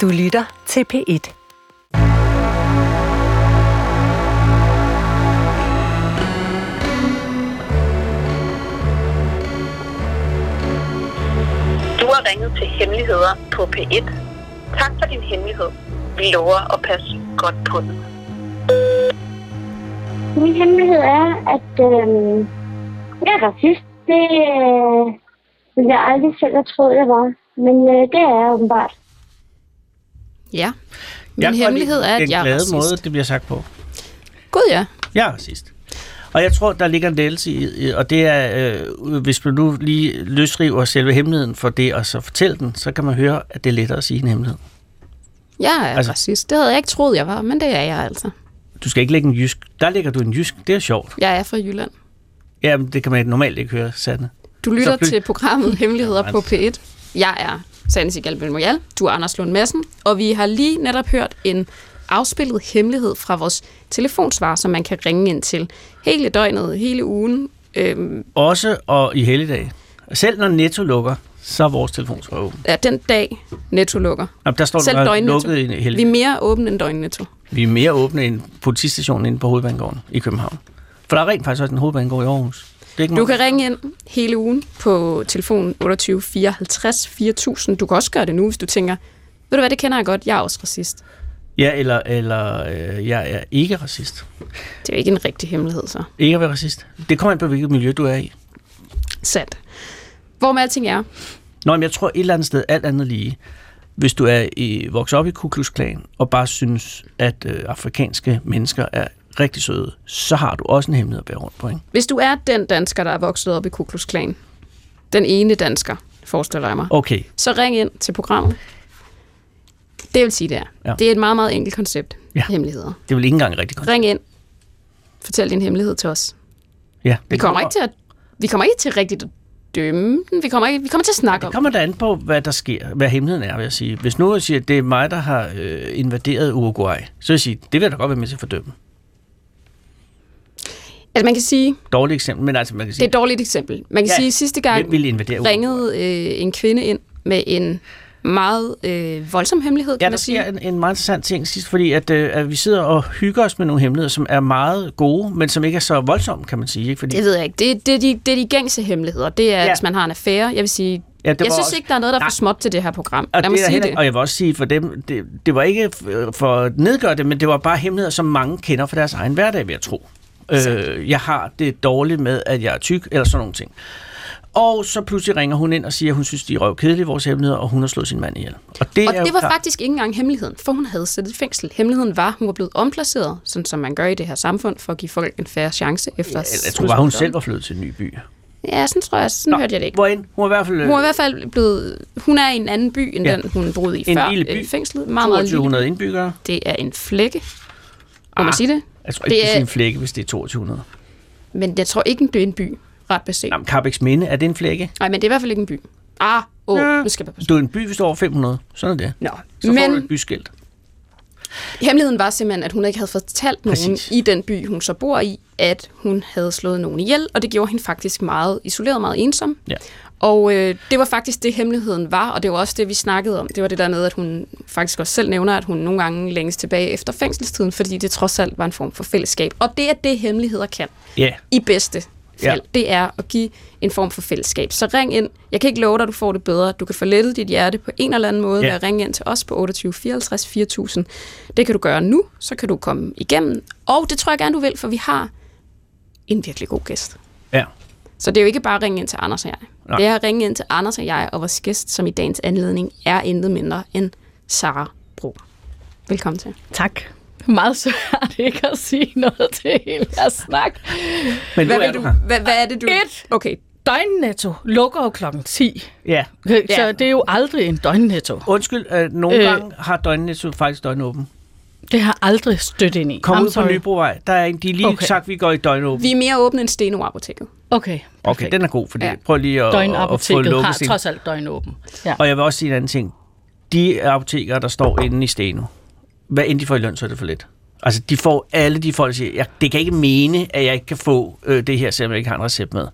Du lytter til P1. Du har ringet til Hemmeligheder på P1. Tak for din hemmelighed. Vi lover at passe godt på den. Min hemmelighed er, at øh, jeg er racist. Det øh, ville jeg aldrig selv have troet, jeg var. Men øh, det er jeg åbenbart. Ja. Min Jeg hemmelighed er, at jeg er racist. måde, det bliver sagt på. Gud ja. Jeg er racist. Og jeg tror, der ligger en lettelse i, og det er, øh, hvis man nu lige løsriver selve hemmeligheden for det, og så fortælle den, så kan man høre, at det er lettere at sige en hemmelighed. Jeg er Altså- racist. Det havde jeg ikke troet, jeg var, men det er jeg altså. Du skal ikke lægge en jysk. Der ligger du en jysk. Det er sjovt. Jeg er fra Jylland. Jamen, det kan man normalt ikke høre, Sande. Du lytter Så til programmet Hemmeligheder på P1. Jeg er Sanne Sigal Belmoyal, du er Anders Lund Madsen, og vi har lige netop hørt en afspillet hemmelighed fra vores telefonsvar, som man kan ringe ind til hele døgnet, hele ugen. Øhm, Også og i helligdag. Selv når Netto lukker, så er vores telefonsvar åben. ja, den dag Netto lukker. Jamen, der står Selv døgnnetto. lukket i Vi er helligdag. mere åbne end døgnnetto. Vi er mere åbne end politistationen inde på Hovedbanegården i København. For der er rent faktisk også en hovedbanegård i Aarhus. Det Du kan ringe ind hele ugen på telefonen 28 54 4000. Du kan også gøre det nu, hvis du tænker, ved du hvad, det kender jeg godt, jeg er også racist. Ja, eller, eller øh, jeg er ikke racist. Det er jo ikke en rigtig hemmelighed, så. Ikke at være racist. Det kommer an på, hvilket miljø du er i. Sandt. Hvor med alting er, Nå, men jeg tror et eller andet sted, alt andet lige, hvis du er i, vokset op i Ku Klux Klan, og bare synes, at øh, afrikanske mennesker er rigtig søde, så har du også en hemmelighed at bære rundt på, ikke? hvis du er den dansker, der er vokset op i Ku Klux Klan, den ene dansker, forestiller jeg mig, Okay, så ring ind til programmet. Det vil sige, det er. Ja. Ja. Det er et meget, meget enkelt koncept. Ja. Hemmeligheder. det er vel ikke engang rigtig godt. Ring ind. Fortæl din hemmelighed til os. Ja, Vi kommer ikke til at, vi kommer ikke til rigtigt at dømme den. Vi kommer, ikke, vi kommer til at snakke Det om kommer da an på, hvad der sker, hvad hemmeligheden er, vil jeg sige. Hvis nu jeg siger, at det er mig, der har øh, invaderet Uruguay, så vil jeg sige, det vil jeg da godt være med til at fordømme. Altså man kan sige, Dårligt eksempel, men altså man kan det er sige, et dårligt eksempel. Man kan Ja, ja, sige, at sidste gang ringede øh, en kvinde ind med en meget øh, voldsom hemmelighed, kan Ja, man sige. sker en, en meget interessant ting sidst, fordi at, øh, at vi sidder og hygger os med nogle hemmeligheder, som er meget gode, men som ikke er så voldsomme, kan man sige. Ikke? Fordi, Det ved jeg ikke. Det, det, er de, det er de gængse hemmeligheder. Det er, Ja. ja. hvis man har en affære. Jeg vil sige, ja, det jeg synes også, ikke, der er noget, der er for småt til det her program. Og, Lad mig det sige det. og jeg vil også sige for dem, det, det var ikke f- for at nedgøre det, men det var bare hemmeligheder, som mange kender fra deres egen hverdag, vil jeg tro. Øh, jeg har det dårligt med, at jeg er tyk, eller sådan nogle ting. Og så pludselig ringer hun ind og siger, at hun synes, de er røvkedelige, vores hemmeligheder, og hun har slået sin mand ihjel. Og det, Og er det var klart, faktisk ikke engang hemmeligheden, for hun havde siddet i fængsel. Hemmeligheden var, at hun var blevet omplaceret, sådan som man gør i det her samfund, for at give folk en færre chance efter Jeg, jeg tror bare, hun selv var flyttet til en ny by. Ja, sådan tror jeg. Sådan Nå, hørte jeg det ikke. Hvorend? Hun var i hvert fald... Hun er i hvert fald blevet... Hun er i en anden by, end Ja. ja. den, hun boede i En før lille by. øh, fængslet. Meget, meget lille. 2200 indbyggere. Det er en flække. Må Ah. man sige det? Jeg tror ikke, Det det er er- en flække, hvis det er 2200. Men jeg tror ikke, det er en by, ret beset. Jamen, Carbex Minde, er det en flække? Nej, men det er i hvert fald ikke en by. Ah, åh, Ja. oh, nu skal jeg passe Du er en by, hvis du er over 500. Sådan er det. Nå, Så får du men et byskilt. Hemmeligheden var simpelthen, at hun ikke havde fortalt nogen Præcis. i den by, hun så bor i, at hun havde slået nogen ihjel, og det gjorde hende faktisk meget isoleret, meget ensom. Ja. Og øh, det var faktisk det, hemmeligheden var, og det var også det, vi snakkede om. Det var det der med, at hun faktisk også selv nævner, at hun nogle gange længes tilbage efter fængselstiden, fordi det trods alt var en form for fællesskab. Og det er det, hemmeligheder kan. Ja. I bedste fald. Ja. Det er at give en form for fællesskab. Så ring ind. Jeg kan ikke love dig, at du får det bedre. Du kan få lettet dit hjerte på en eller anden måde Ja. ved at ringe ind til os på 28 54 4000. Det kan du gøre nu, så kan du komme igennem. Og det tror jeg gerne, du vil, for vi har en virkelig god gæst. Ja. Så det er jo ikke bare at ringe ind til Anders og jeg. Nej. Det er at ringe ind til Anders og jeg, og vores gæst, som i dagens anledning er intet mindre end Sara Bro. Velkommen til. Tak. Meget svært ikke at sige noget til hele jeres snak. Men Hvad, er du hvad, hvad er det, du... Et. Okay, Døgnnetto lukker jo klokken 10. Ja. Så Ja. det er jo aldrig en døgnnetto. Undskyld, øh, nogle Øh. gange har døgnetto faktisk døgnåben. Det har aldrig stødt ind i. Kom I'm ud på sorry. Nybrovej. Der er en, de lige Okay. sagt, vi går i døgnåben. vi er mere åbne end Steno-apoteket. Okay, Okay, perfekt. den er god, fordi Ja. prøv lige at, at få lukket har sin... trods alt døgnåben. Ja. Og jeg vil også sige en anden ting. De apoteker, der står inde i Steno, hvad end de får i løn, så er det for lidt. Altså, de får alle de folk, der siger, jeg, det kan ikke mene, at jeg ikke kan få øh, det her, selvom jeg ikke har en recept med.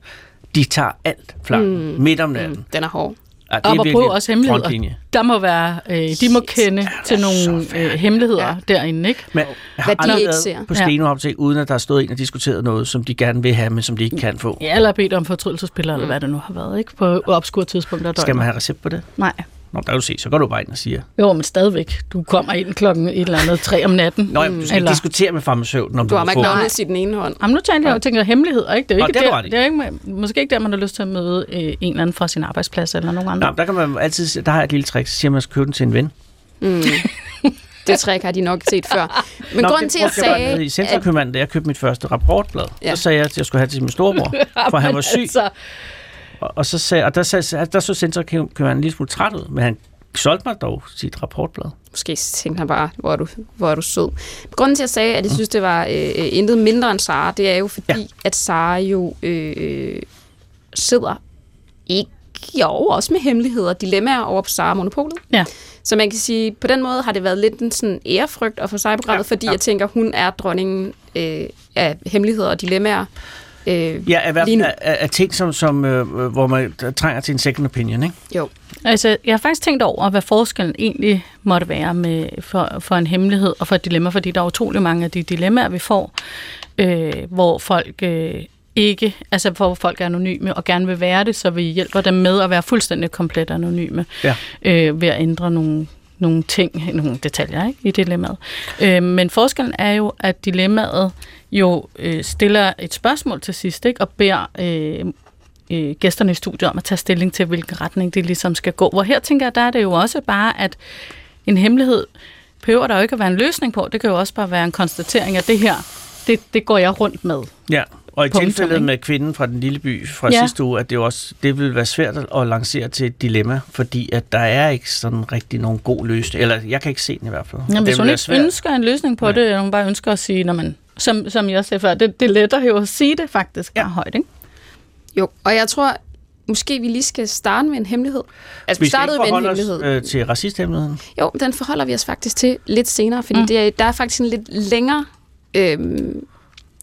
De tager alt flanken mm. midt om natten. Mm. Den er hård. Ja, op og prøve også hemmeligheder. frontlinje. Der må være, øh, de må kende til er nogle øh, hemmeligheder Ja. ja. derinde, ikke? Men jeg har Hvad de ikke ser. på Ja. Steno Apotek, uden at der har stået en og diskuteret noget, som de gerne vil have, men som de ikke kan få. Ja, eller bedt om fortrydelsespiller, eller hvad det nu har været, ikke? På obskure tidspunkter Skal man have recept på det? Nej. Nå, der kan du se, så går du bare ind og siger. Jo, men stadigvæk. Du kommer ind klokken et eller andet tre om natten. Nå, jamen, du skal Eller- ikke diskutere med farmaceuten, om Du har må få- McDonald's i den ene hånd. Jamen, nu tænker jeg, jeg tænker hemmeligheder, ikke? Det er jo Nå, ikke, det har du der, det er ikke, måske ikke der, man har lyst til at møde øh, en eller anden fra sin arbejdsplads eller nogen andre. Nå, der kan man altid, der har jeg et lille trick, så siger man, at man skal købe den til en ven. Mm. Det trick har de nok set før. Men Nå, grunden til, at jeg sagde... I centralkøbmanden, da jeg købte mit første rapportblad, Ja. så sagde jeg, at jeg skulle have det til min storebror, for han var syg. Altså, Og, og, så sagde, og der, sagde, der så centralkøbmanden en lille smule træt ud, men han solgte mig dog sit rapportblad. Måske tænkte han bare, hvor er du, hvor er du sød. Grunden til, at jeg sagde, at jeg synes, det var øh, øh, intet mindre end Sara, det er jo fordi, Ja. at Sara jo øh, sidder ikke jo, også med hemmeligheder, dilemmaer over på Sara Monopolet. Ja. Så man kan sige, på den måde har det været lidt en sådan ærefrygt at få sig programmet, Ja, fordi ja. jeg tænker, hun er dronningen øh, af hemmeligheder og dilemmaer. Øh, Ja, i hvert Lige fald nu. af, af ting, som, som, øh, hvor man trænger til en second opinion, ikke? jo. altså, jeg har faktisk tænkt over, hvad forskellen egentlig måtte være med, for, for en hemmelighed og for et dilemma, fordi der er utrolig mange af de dilemmaer, vi får, øh, hvor folk øh, ikke, altså hvor folk er anonyme og gerne vil være det, så vi hjælper dem med at være fuldstændig komplet anonyme Ja. øh, ved at ændre nogle, nogle ting, nogle detaljer ikke, i dilemmaet. Øh, men forskellen er jo, at dilemmaet jo øh, stiller et spørgsmål til sidst, ikke, og beder øh, øh, gæsterne i studiet om at tage stilling til, hvilken retning det ligesom skal gå. Hvor her tænker jeg, der er det jo også bare, at en hemmelighed behøver der jo ikke at være en løsning på. Det kan jo også bare være en konstatering af det her, det, det går jeg rundt med. Ja, og i Punktum, tilfældet ikke? med kvinden fra den lille by fra Ja. sidste uge, at det, også, det vil være svært at lancere til et dilemma, fordi at der er ikke sådan rigtig nogen god løsning. Eller jeg kan ikke se den i hvert fald. Jamen, hvis vil hun ikke svært. ønsker en løsning på Ja. det, eller hun bare ønsker at sige, når man, som, som jeg sagde før, det, det letter jo at sige det faktisk Ja. højt, ikke? Jo, og jeg tror, måske vi lige skal starte med en hemmelighed. Altså, vi, Vi startede med en forholde os hemmelighed. øh, til racisthemmeligheden. Jo, den forholder vi os faktisk til lidt senere, fordi mm. det er, der er faktisk en lidt længere, øhm,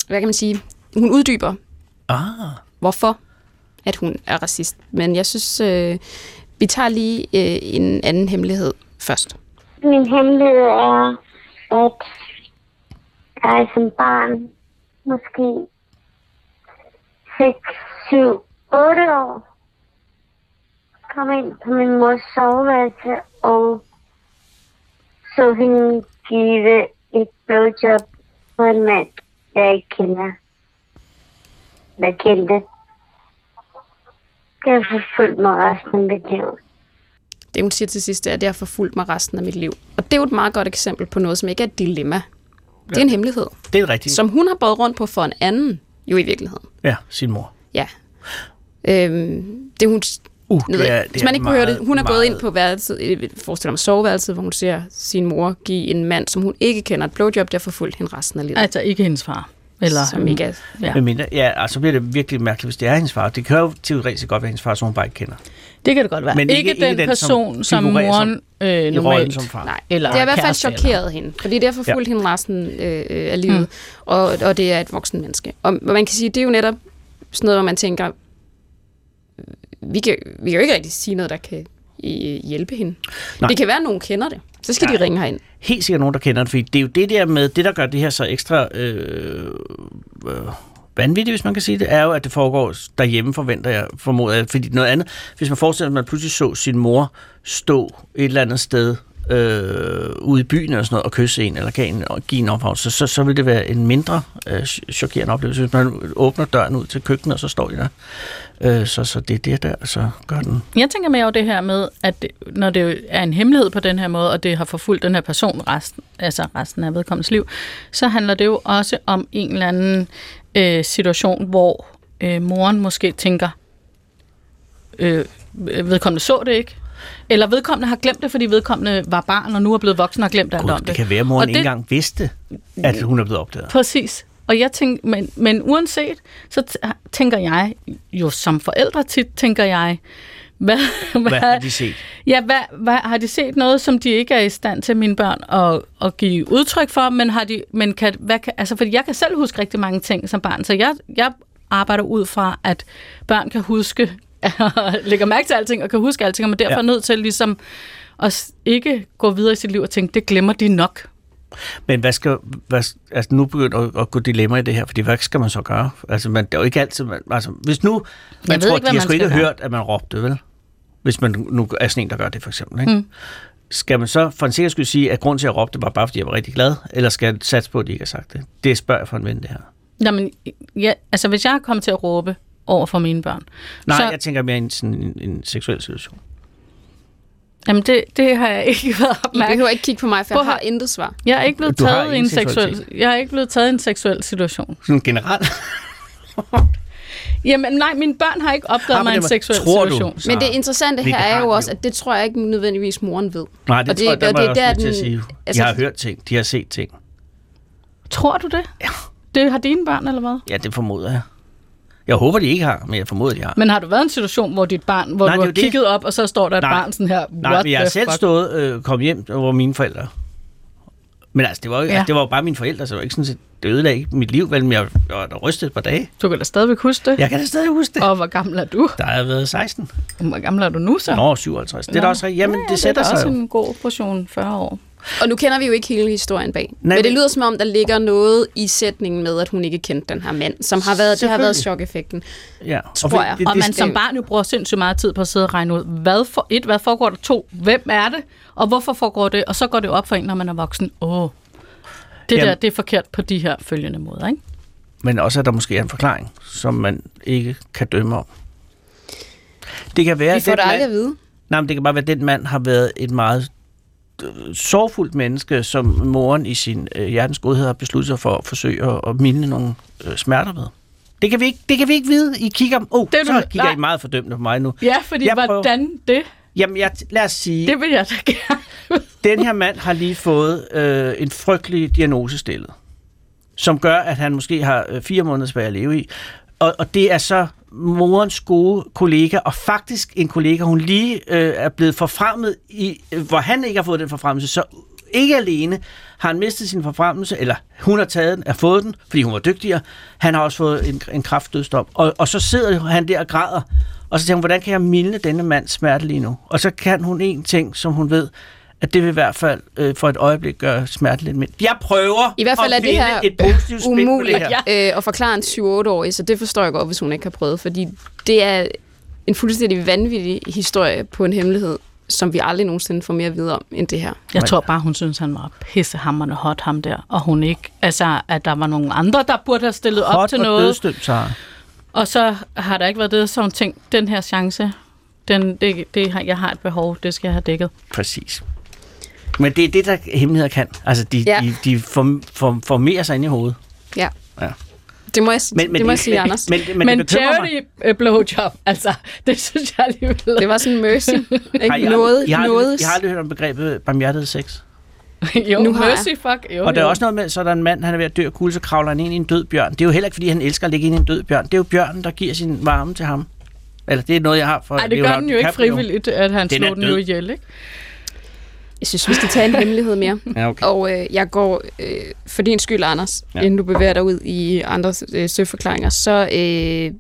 hvad kan man sige, hun uddyber, Ah, hvorfor at hun er racist. Men jeg synes, øh, vi tager lige øh, en anden hemmelighed først. Min hemmelighed er, at jeg som barn, måske 6, 7, 8 år, kom ind på min mors soveværelse og så hende give et blowjob på en mand, jeg ikke kender. Hvad kendte. Det har forfulgt mig resten af mit liv. Det, hun siger til sidst, det er, at det har forfulgt mig resten af mit liv. Og det er jo et meget godt eksempel på noget, som ikke er et dilemma. Det er en hemmelighed, det er rigtigt. som hun har båret rundt på for en anden, jo i virkeligheden. Ja, sin mor. Ja. Øhm, det hun Uh, Jeg ved, det er, ikke, hvis man ikke kunne høre det, hun er gået ind meget- på værelset, øh, forestil dig soveværelset, hvor hun ser sin mor give en mand, som hun ikke kender, et blowjob, der har forfulgt hende resten af livet. Altså ikke hendes far. Eller, som ikke er, ja. Men mindre, ja, altså så bliver det virkelig mærkeligt, hvis det er hendes far. Det kan jo teoretisk godt være hendes far, som hun bare ikke kender. Det kan det godt være. Men ikke- ikke, den den, som person, som, som- moren øh, I rollen normalt... som far. nej, Eller det har i hvert fald kæreste, eller- chokeret hende, fordi det har forfulgt ja. hende resten øh, øh, af livet, mm. og, og det er et voksen menneske. Og man kan sige, det er jo netop sådan noget, hvor man tænker, vi kan, vi kan jo ikke rigtig sige noget, der kan øh, hjælpe hende. Nej. Det kan være, at nogen kender det. Så skal ja. de ringe herind. Helt sikkert nogen, der kender det, fordi det er jo det der med, det der gør det her så ekstra øh, øh, vanvittigt, hvis man kan sige det, er jo, at det foregår derhjemme, forventer jeg, formoder jeg. Fordi noget andet, hvis man forestiller sig, at man pludselig så sin mor stå et eller andet sted øh, ude i byen eller sådan noget, og kysse en, eller give en, og give en ophavn, så, så, så vil det være en mindre øh, chokerende oplevelse, hvis man åbner døren ud til køkkenet, og så står de der. Øh, så, så det er det der, så gør den. Jeg tænker mere over det her med, at når det er en hemmelighed på den her måde, og det har forfulgt den her person resten, altså resten af vedkommens liv, så handler det jo også om en eller anden øh, situation, hvor øh, moren måske tænker, øh, vedkommende så det ikke, eller vedkommende har glemt det, fordi vedkommende var barn, og nu er blevet voksen og glemt alt om det det. kan være, at moren Og ikke det- engang vidste, at hun er blevet opdaget. Præcis. Og jeg tænker, men, men uanset, så tænker jeg, jo som forældre tit, tænker jeg, hvad, Hvad har de set? Ja, hvad, hvad, har de set noget, som de ikke er i stand til mine børn at, at give udtryk for, men har de, men kan, hvad kan, altså, fordi jeg kan selv huske rigtig mange ting som barn, så jeg, jeg arbejder ud fra, at børn kan huske lægger mærke til alting og kan huske alting, og man derfor Ja. er nødt til ligesom at ikke gå videre i sit liv og tænke, det glemmer de nok. Men hvad skal, hvad, altså nu begynder at, at gå dilemma i det her, fordi hvad skal man så gøre? Altså, man, det er jo ikke altid, man, altså, hvis nu, man tror, ikke, de har sgu ikke gøre. hørt, at man råbte, vel? Hvis man nu er sådan en, der gør det, for eksempel, ikke? Mm. Skal man så for en sikker skyld sige, at grunden til, at jeg råbte, var bare, fordi jeg var rigtig glad? Eller skal jeg satse på, at de ikke har sagt det? Det spørger jeg for en ven, det her. Jamen, ja, altså hvis jeg kommer til at råbe over for mine børn, Nej, så, jeg tænker mere i en, sådan en, en seksuel situation. jamen det, det har jeg ikke været I opmærksom behøver ikke kigge på mig, for Prøv jeg at har intet svar. Jeg er ikke blevet Du taget i en seksuel, jeg er ikke blevet taget i en seksuel situation. Sådan generelt. Jamen nej, mine børn har ikke opdaget Ah, mig i det en seksuel tror du? situation. Så- Men det interessante Det her er de jo også, at det tror jeg ikke nødvendigvis moren ved. Nej, det, Og det- tror jeg, der og var det er til at den- sige. altså- de har hørt ting, de har set ting. Tror du det? Ja. Det har dine børn, eller hvad? Ja, det formoder jeg. Jeg håber, de ikke har, men jeg formoder, de har. Men har du været i en situation, hvor dit barn, hvor Nej, du er har det. kigget op, og så står der et Nej. barn sådan her, Nej, jeg har selv fuck? stået øh, kom hjem, hvor mine forældre... Men altså, det var, jo, Ja. altså, det var jo bare mine forældre, så det var ikke sådan set, det ødelagde ikke mit liv, vel, men jeg, jeg var da rystet et par dage. Du kan da stadigvæk huske det. Jeg kan da stadig huske det. Og hvor gammel er du? Der har jeg været 16. Hvor gammel er du nu så? Nå, 57. Det er da også rigtigt. Jamen, ja, det sætter det er sig også jo. en god portion 40 år. Og nu kender vi jo ikke hele historien bag. Nej, men det lyder som om, der ligger noget i sætningen med, at hun ikke kendte den her mand, som har været, det har været chok-effekten. Ja. Tror for- jeg. Det, Og det, man som barn jo bruger sindssygt meget tid på at sidde og regne ud, hvad for et, hvad foregår der to, hvem er det, og hvorfor foregår det, og så går det op for en, når man er voksen. Åh, det Jamen- der, det er forkert på de her følgende måder, ikke? men også, at der måske er en forklaring, som man ikke kan dømme om. Det kan være, Vi at får den det aldrig at mand, vide. nej, men det kan bare være, at den mand har været et meget sorgfuldt menneske, som moren i sin øh, hjertens godhed har besluttet sig for at forsøge at, at minde nogle øh, smerter ved. Det kan vi ikke, det kan vi ikke vide. I kigger, oh, Det så du- kigger nej. I meget fordømmende på mig nu. Ja, fordi Jeg prøver- hvordan det, Jamen, jeg, lad os sige, det vil jeg da gerne. den her mand har lige fået øh, en frygtelig diagnose stillet, som gør, at han måske har øh, fire måneder tilbage at leve i. Og, og det er så morens gode kollega, og faktisk en kollega, hun lige øh, er blevet forfremmet i, øh, hvor han ikke har fået den forfremmelse. Så ikke alene har han mistet sin forfremmelse, eller hun har taget den, har fået den, fordi hun var dygtigere. Han har også fået en, en kraftdødsdom. Og, og så sidder han der og græder, og så tænker hun, hvordan kan jeg milde denne mands smerte lige nu? Og så kan hun en ting, som hun ved, at det vil i hvert fald øh, for et øjeblik gøre smerte lidt mindre. Jeg prøver I hvert fald at er det her et positivt spin på umuligt det her. øh, at forklare en 7-8-årig, så det forstår jeg godt, hvis hun ikke har prøvet, fordi det er en fuldstændig vanvittig historie på en hemmelighed, som vi aldrig nogensinde får mere at vide om, end det her. Jeg tror bare, hun synes, han var pissehammerende hot, ham der. Og hun ikke, altså, at der var nogle andre, der burde have stillet op Hot til og noget. dødstømt, Sara. Og så har der ikke været det, så hun tænkt, den her chance, den, det, det, har- jeg har et behov, det skal jeg have dækket. Præcis. Men det er det, der hemmeligheder kan. Altså, de, Ja. de, de form, form, formerer sig ind i hovedet. Ja. Ja. Det må jeg, Men, men det må jeg sige, Anders. Men, men, Men, det bekymrer mig. charity øh, blowjob, altså, det synes jeg alligevel. Det var sådan mercy. Har I Ikke? aldrig- Noget, I har, noget. jeg har aldrig hørt om begrebet barmhjertet sex. jo, Nu har jeg. mercy fuck. Jo, Og der er jo. også noget med, så er der en mand, han er ved at dø af kulde, så kravler han ind i en død bjørn. Det er jo heller ikke, fordi han elsker at ligge ind i en død bjørn. Det er jo bjørnen, der giver sin varme til ham. Eller det er noget, jeg har for... Ej, det gør den jo ikke frivilligt, at han slog den jo ihjel, ikke? Jeg synes, vi skal tage en hemmelighed mere. Ja, okay. Og øh, jeg går, øh, for din skyld, Anders, ja. Inden du bevæger dig ud i andre øh, søforklaringer, så øh,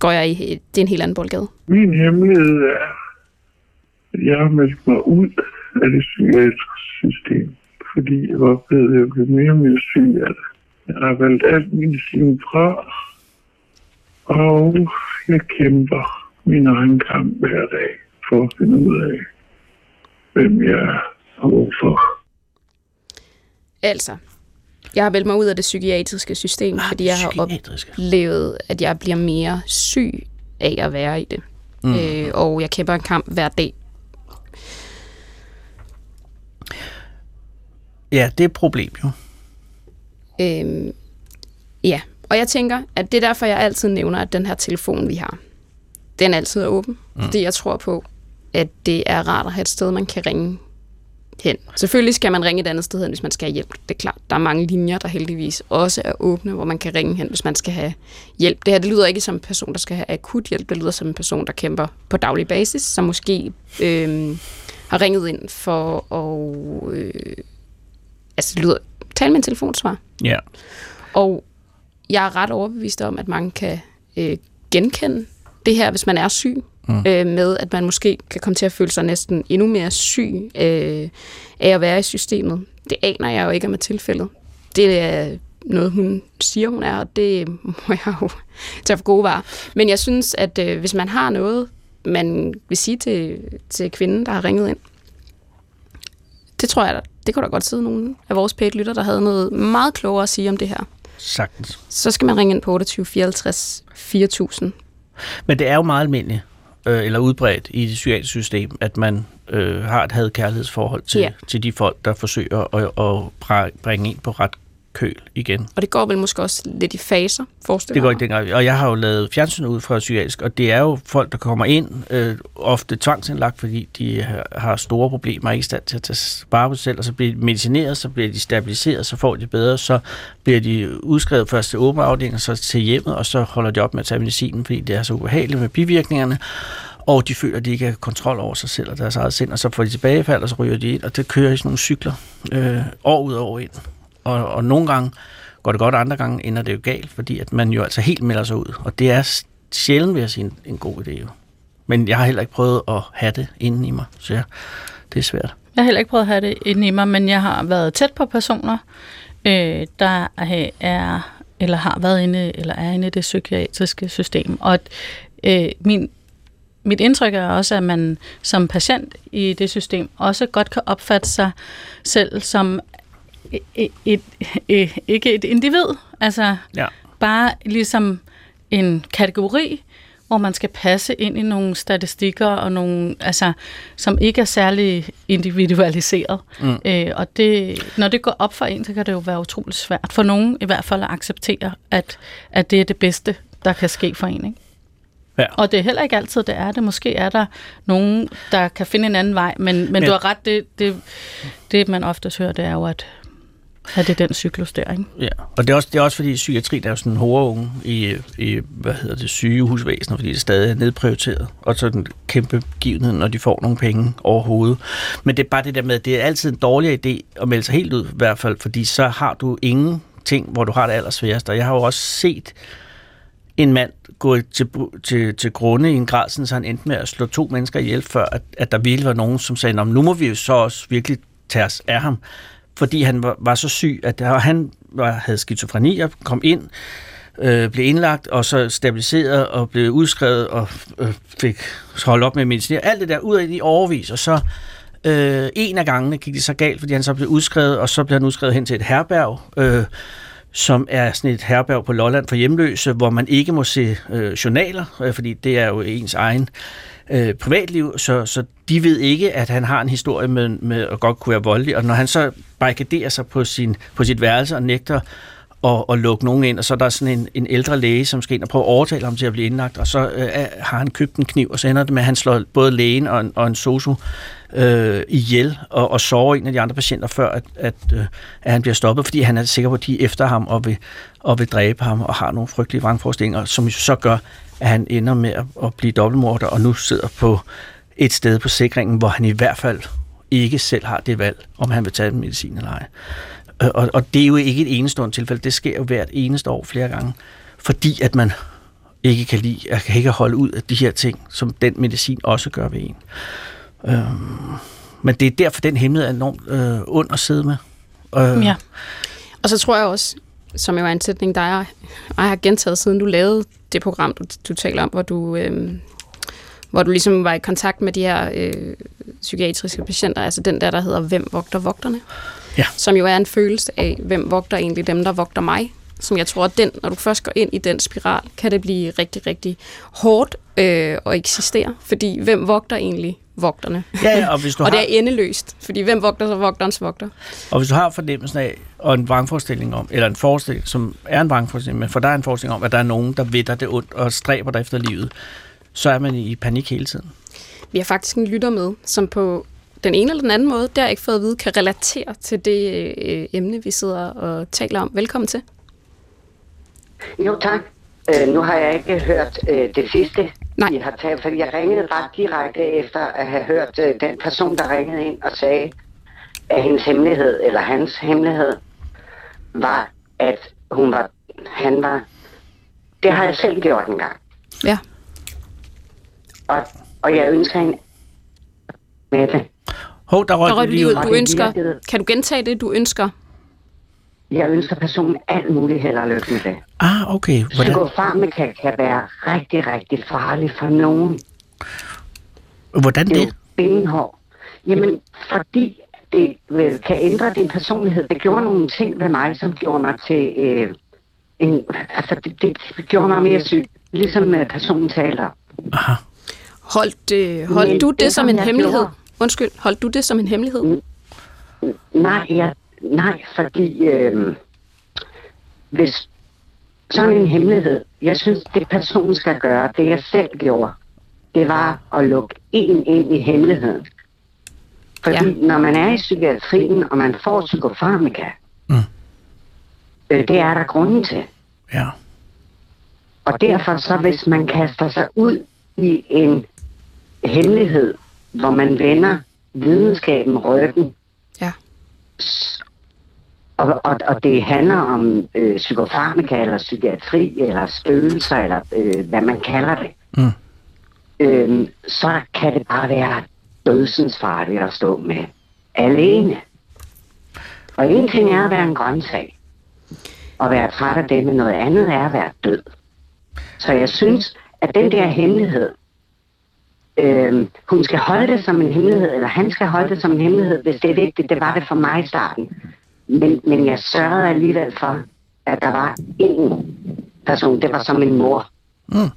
går jeg i... Det er en helt anden boldgade. Min hemmelighed er, at jeg har meldt mig ud af det psykiatriske system, fordi jeg var blevet, jeg blev mere og mere syg af det. Jeg har valgt alt medicin fra, og jeg kæmper min egen kamp hver dag for at finde ud af, hvem jeg er og hvorfor. Altså, jeg har meldt mig ud af det psykiatriske system, Ah, fordi jeg har oplevet, at jeg bliver mere syg af at være i det. Mm. Øh, og jeg kæmper en kamp hver dag. Ja, det er et problem jo. Øhm, ja, og jeg tænker, at det er derfor, jeg altid nævner, at den her telefon, vi har, den altid er åben. Mm. Fordi jeg tror på, at det er rart at have et sted, man kan ringe hen. Selvfølgelig skal man ringe et andet sted hen, hvis man skal have hjælp. Det er klart, der er mange linjer, der heldigvis også er åbne, hvor man kan ringe hen, hvis man skal have hjælp. Det her det lyder ikke som en person, der skal have akut hjælp. Det lyder som en person, der kæmper på daglig basis, som måske øhm, har ringet ind for at... Øh, altså, det lyder... Tal med en telefonsvar. Ja. Og jeg er ret overbevist om, at mange kan øh, genkende det her, hvis man er syg, mm. øh, med at man måske kan komme til at føle sig næsten endnu mere syg øh, af at være i systemet. Det aner jeg jo ikke om er tilfældet. Det er noget, hun siger, hun er, og det må jeg jo tage for gode varer. Men jeg synes, at øh, hvis man har noget, man vil sige til, til kvinden, der har ringet ind, det tror jeg, det kunne da godt sidde nogen af vores pæt lytter, der havde noget meget klogere at sige om det her. Sagtens. Så skal man ringe ind på 28 54 4000. Men det er jo meget almindeligt, øh, eller udbredt i det psykiatriske system, at man øh, har et had-kærlighedsforhold til, Ja. til de folk, der forsøger at, at bringe ind på ret køl igen. Og det går vel måske også lidt i faser, forestiller Det går ikke dengang. Og jeg har jo lavet fjernsyn ud fra psykiatrisk, og det er jo folk, der kommer ind, øh, ofte tvangsindlagt, fordi de har- store problemer er ikke i stand til at tage vare på sig selv, og så bliver de medicineret, så bliver de stabiliseret, så får de bedre, så bliver de udskrevet først til åben afdeling, og så til hjemmet, og så holder de op med at tage medicinen, fordi det er så ubehageligt med bivirkningerne, og de føler, at de ikke har kontrol over sig selv og deres eget sind, og så får de tilbagefald, og så ryger de ind, og det kører i sådan nogle cykler øh, år ud og år ind. Og, og nogle gange går det godt, andre gange ender det jo galt, fordi at man jo altså helt melder sig ud. Og det er sjældent, vil jeg sige, en, en god idé jo. Men jeg har heller ikke prøvet at have det inden i mig, så jeg, det er svært. Jeg har heller ikke prøvet at have det inden i mig, men jeg har været tæt på personer, øh, der er eller har været inde eller er inde i det psykiatriske system. Og øh, min, mit indtryk er også, at man som patient i det system også godt kan opfatte sig selv som et, et, et, ikke et individ, altså Ja. bare ligesom en kategori, hvor man skal passe ind i nogle statistikker, og nogle, altså, som ikke er særlig individualiseret. Mm. Øh, og det, når det går op for en, så kan det jo være utroligt svært for nogen i hvert fald at acceptere, at, at det er det bedste, der kan ske for en. Ikke? Ja. Og det er heller ikke altid, det er det. Måske er der nogen, der kan finde en anden vej, men, men, men du har ret, det, det, det man ofte hører, det er jo, at, at det er den cyklus der, ikke? Ja, og det er også, det er også fordi psykiatri, der er jo sådan en horunge i, i, hvad hedder det, sygehusvæsenet, fordi det stadig er nedprioriteret. Og så den kæmpe givenhed, når de får nogle penge overhovedet. Men det er bare det der med, at det er altid en dårlig idé at melde sig helt ud, i hvert fald, fordi så har du ingen ting, hvor du har det allersværeste. Og jeg har jo også set en mand gå til, til, til grunde i en grad, sådan, så han endte med at slå to mennesker ihjel, før at, at der virkelig var nogen, som sagde, nu må vi jo så også virkelig tage os af ham. Fordi han var, var så syg, at der, han var, havde skizofreni og kom ind, øh, blev indlagt og så stabiliseret og blev udskrevet og øh, fik holdt op med medicinering. Alt det der ud af i overvis, og så øh, en af gangene gik det så galt, fordi han så blev udskrevet, og så blev han udskrevet hen til et herberg, øh, som er sådan et herberg på Lolland for hjemløse, hvor man ikke må se øh, journaler, øh, fordi det er jo ens egen øh, privatliv, så, så de ved ikke, at han har en historie med, med at godt kunne være voldelig, og når han så barrikaderer sig på, sin, på sit værelse og nægter og, og lukke nogen ind, og så er der sådan en, en ældre læge, som skal ind og prøve at overtale ham til at blive indlagt, og så øh, har han købt en kniv, og så ender det med, at han slår både lægen og en, og en sosu øh, ihjel, og, og sover en af de andre patienter, før at, at, øh, at han bliver stoppet, fordi han er sikker på, at de er efter ham og vil, og vil dræbe ham, og har nogle frygtelige vrangforestillinger, som så gør, at han ender med at, at blive dobbeltmorder, og nu sidder på et sted på sikringen, hvor han i hvert fald ikke selv har det valg, om han vil tage den medicin eller ej. Øh, og, og det er jo ikke et enestående tilfælde. Det sker jo hvert eneste år flere gange. Fordi at man ikke kan lide, at kan ikke holde ud af de her ting, som den medicin også gør ved en. Øhm, men det er derfor, den hemmelighed er enormt øh, ond at sidde med. Øh, Ja. Og så tror jeg også, som jo er en sætning, der er, jeg har gentaget, siden du lavede det program, du, du taler om, hvor du, øh, hvor du ligesom var i kontakt med de her øh, psykiatriske patienter, altså den der, der hedder Hvem vogter vogterne? Ja. Som jo er en følelse af, hvem vogter egentlig dem, der vogter mig? Som jeg tror, at den, når du først går ind i den spiral, kan det blive rigtig, rigtig hårdt øh, at eksistere. Fordi hvem vogter egentlig vogterne? Ja, ja, og hvis du og har- det er endeløst, fordi hvem vogter så vogterens vogter? Og hvis du har fornemmelsen af, og en vrangforestilling om, eller en forestilling, som er en vrangforestilling, men for dig er en forestilling om, at der er nogen, der ved dig det ondt og stræber dig efter livet, så er man i panik hele tiden. Vi har faktisk en lytter med, som på den ene eller den anden måde, der ikke fået at vide, kan relatere til det øh, emne, vi sidder og taler om. Velkommen til. Jo, tak. Øh, nu har jeg ikke hørt øh, det sidste, Nej. I har talt, fordi jeg ringede ret direkte efter at have hørt øh, den person, der ringede ind og sagde, at hendes hemmelighed, eller hans hemmelighed, var, at hun var, han var, det har jeg selv gjort engang. Ja. Og, og jeg ønsker en med det. Hov, der røg, Der røg du lige ud. Du ønsker... Kan du gentage det, du ønsker? Jeg ønsker personen alt muligt held og lykke med det. Ah, okay. Hvordan, Psykofarmaka kan være rigtig, rigtig farlig for nogen. hvordan Det er jo det? benhård. Jamen, fordi det øh, kan ændre din personlighed. Det gjorde nogle ting ved mig, som gjorde mig til øh, en... Altså, det, det gjorde mig mere syg. Ligesom øh, personen taler. Aha. Holdt, øh, holdt Men du det det, som en hemmelighed? gjorde- Undskyld, holdt du det som en hemmelighed? Nej, jeg, nej fordi øh, hvis sådan en hemmelighed, jeg synes, det personen skal gøre, det jeg selv gjorde, det var at lukke en ind i hemmeligheden. Fordi Ja. ja. når man er i psykiatrien, og man får psykofarmaka, Mm. øh, det er der grunden til. Ja. Og derfor så, hvis man kaster sig ud i en hemmelighed, hvor man vender videnskaben ryggen, Ja. og, og, og det handler om øh, psykofarmaka, eller psykiatri, eller spøgelser, eller øh, hvad man kalder det, Mm. øh, så kan det bare være dødsens farligt at stå med alene. Og en ting er at være en grøntsag, og være træt af det, men noget andet er at være død. Så jeg synes, at den der hemmelighed, øh, hun skal holde det som en hemmelighed, eller han skal holde det som en hemmelighed, hvis det er vigtigt. Det var det for mig i starten. Men, men jeg sørgede alligevel for, at der var én person, det var som min mor. Mm.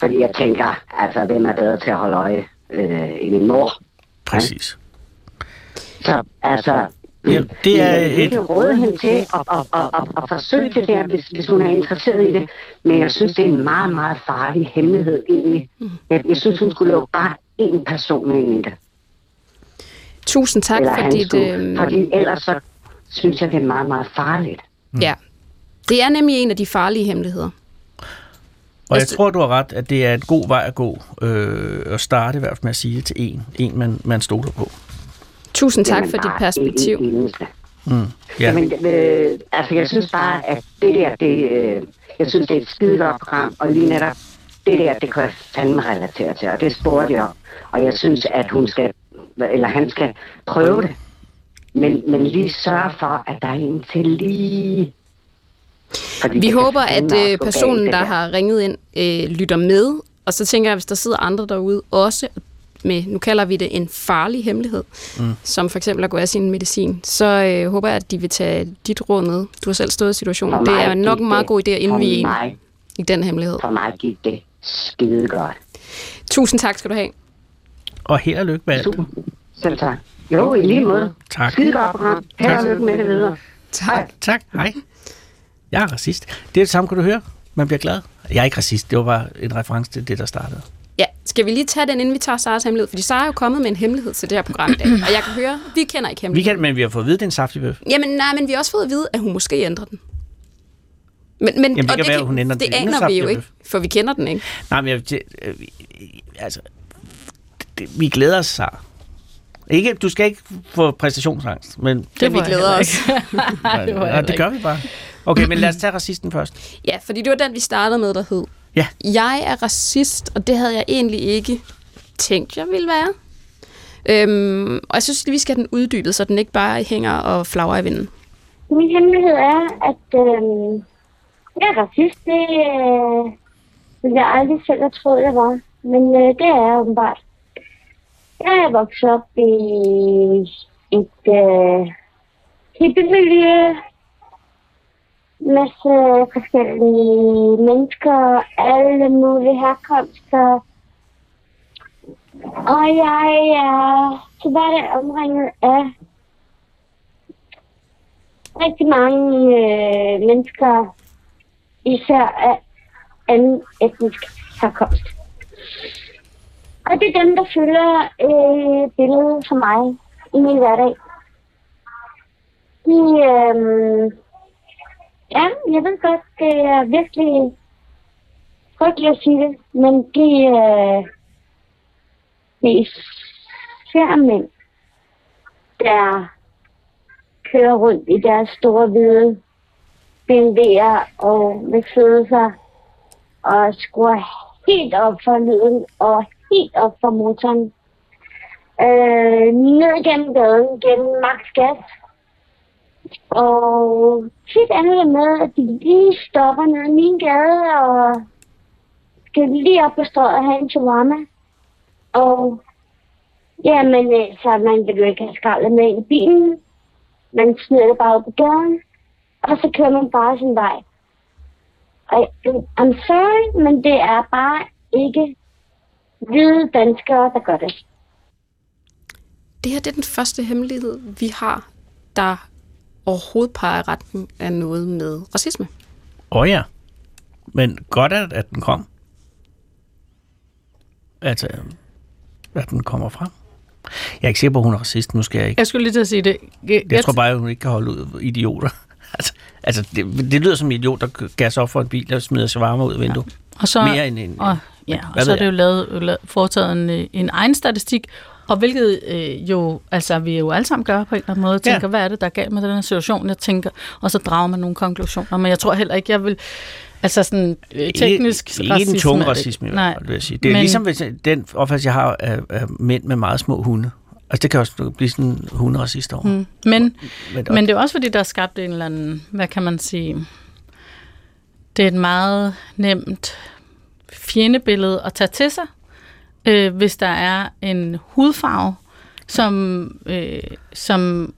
Fordi jeg tænker, altså, hvem er bedre til at holde øje øh, end min mor? Præcis. Så altså, Ja, det er jeg et- ikke råde hende til at, at, at, at, at forsøge det der, hvis, hvis hun er interesseret i det. Men jeg synes, det er en meget, meget farlig hemmelighed egentlig. Jeg, jeg synes, hun skulle lukke bare én person ind i det. Tusind tak eller for dit... skulle. Øh, Fordi ellers så synes jeg, det er meget, meget farligt. ja. Det er nemlig en af de farlige hemmeligheder. Og jeg Altså- tror, du har ret, at det er en god vej at gå. Øh, at starte i hvert fald med at sige det til en. En, man, man stoler på. Tusind tak for dit perspektiv. Mm. Ja. Jamen, øh, altså, jeg synes bare, at det der, det, øh, jeg synes, det er et skide godt program, og lige netop det der, det kan jeg fandme relatere til, og det spurgte jeg om. Og jeg synes, at hun skal, eller han skal prøve det, men, men lige sørge for, at der er en til lige... Fordi Vi håber, at øh, personen, der har ringet ind, øh, lytter med. Og så tænker jeg, hvis der sidder andre derude også med, nu kalder vi det en farlig hemmelighed, mm. som for eksempel at gå af sin medicin, så øh, håber jeg, at de vil tage dit råd med. Du har selv stået i situationen. Det er nok en meget god idé at indvige en mig, i den hemmelighed. for mig gik det skide godt. Tusind tak skal du have. Og held og lykke med alt. Super. Selv tak. Jo, i lige måde. Tak. Skide godt program. Held og lykke med det videre. Tak. Tak. Hej. Jeg er racist. Det er det samme, kan du høre. Man bliver glad. Jeg er ikke racist. Det var bare en reference til det, der startede. Ja, skal vi lige tage den, inden vi tager Saras hemmelighed? Fordi Sara er jo kommet med en hemmelighed til det her program i dag. Og jeg kan høre, vi kender ikke Vi hemmeligheden. kan, men vi har fået at vide, at det er en saftig bøf. Jamen nej, men vi har også fået at vide, at hun måske ændrer den. Men, men, det og kan være, at hun ændrer den det endnu aner vi jo ikke, for vi kender den ikke. Nej, men jeg, det, øh, altså, det, vi glæder os, Sara. Ikke, du skal ikke få præstationsangst, men Det vi var jeg glæder os. Nej, det det gør vi bare. Okay, men lad os tage racisten først. Ja, fordi det var den, vi startede med, der hed. Ja. Jeg er racist, og det havde jeg egentlig ikke tænkt, jeg ville være. Øhm, og jeg synes, at vi skal have den uddybet, så den ikke bare hænger og flagrer i vinden. Min hemmelighed er, at øh, jeg er racist. Det øh, ville jeg aldrig selv have troet, jeg var. Men øh, det er jeg åbenbart. Jeg er vokset op i et øh, hippiemiljø. Masse forskellige mennesker, alle mulige herkomster. Og jeg er til hverdag omringet af rigtig mange øh, mennesker, især af anden etnisk herkomst. Og det er dem, der fylder øh, billedet for mig i min hverdag. De, øh, ja, jeg ved godt, det er virkelig frygteligt at sige det, men de, øh, det er især mænd, der kører rundt i deres store hvide BMW'er og vil føde sig og skruer helt op for lyden og helt op for motoren. Øh, ned gennem gaden, gennem max gas. Og tit ender det med, at de lige stopper nede i min gade, og skal lige op på strøget og have en chihuahua. Og ja, men så altså, man vil jo ikke have skraldet med ind i bilen. Man smider det bare ud på gaden, og så kører man bare sin vej. Og I'm sorry, men det er bare ikke hvide danskere, der gør det. Det her det er den første hemmelighed, vi har, der overhovedet peger i retning af noget med racisme. Åh oh, ja. Men godt, at, at den kom. Altså, at den kommer frem. Jeg er ikke sikker på, at hun er racist. Nu skal jeg ikke. Jeg skulle lige til at sige det. Jeg, Jeg tror bare, at hun ikke kan holde ud idioter. altså, altså det, det lyder som en idiot, der gasser op for en bil og smider sig varme ud af vinduet. Og så, Mere end en... og, ja, og så er det jo lavet, lavet, foretaget en, øh, en egen statistik, og hvilket øh, jo, altså vi jo alle sammen gør på en eller anden måde, tænker, ja. hvad er det, der er galt med den her situation, jeg tænker, og så drager man nogle konklusioner, men jeg tror heller ikke, jeg vil, altså sådan øh, teknisk ikke, ikke en tung racisme, fald, vil jeg sige. Det er men- ligesom hvis den opfattelse, jeg har af, af mænd med meget små hunde. Altså, det kan også blive sådan en hunderacist over. Mm. Men, Men, men det er også fordi, der er skabt en eller anden, hvad kan man sige, det er et meget nemt fjendebillede at tage til sig, øh, hvis der er en hudfarve, som, øh, som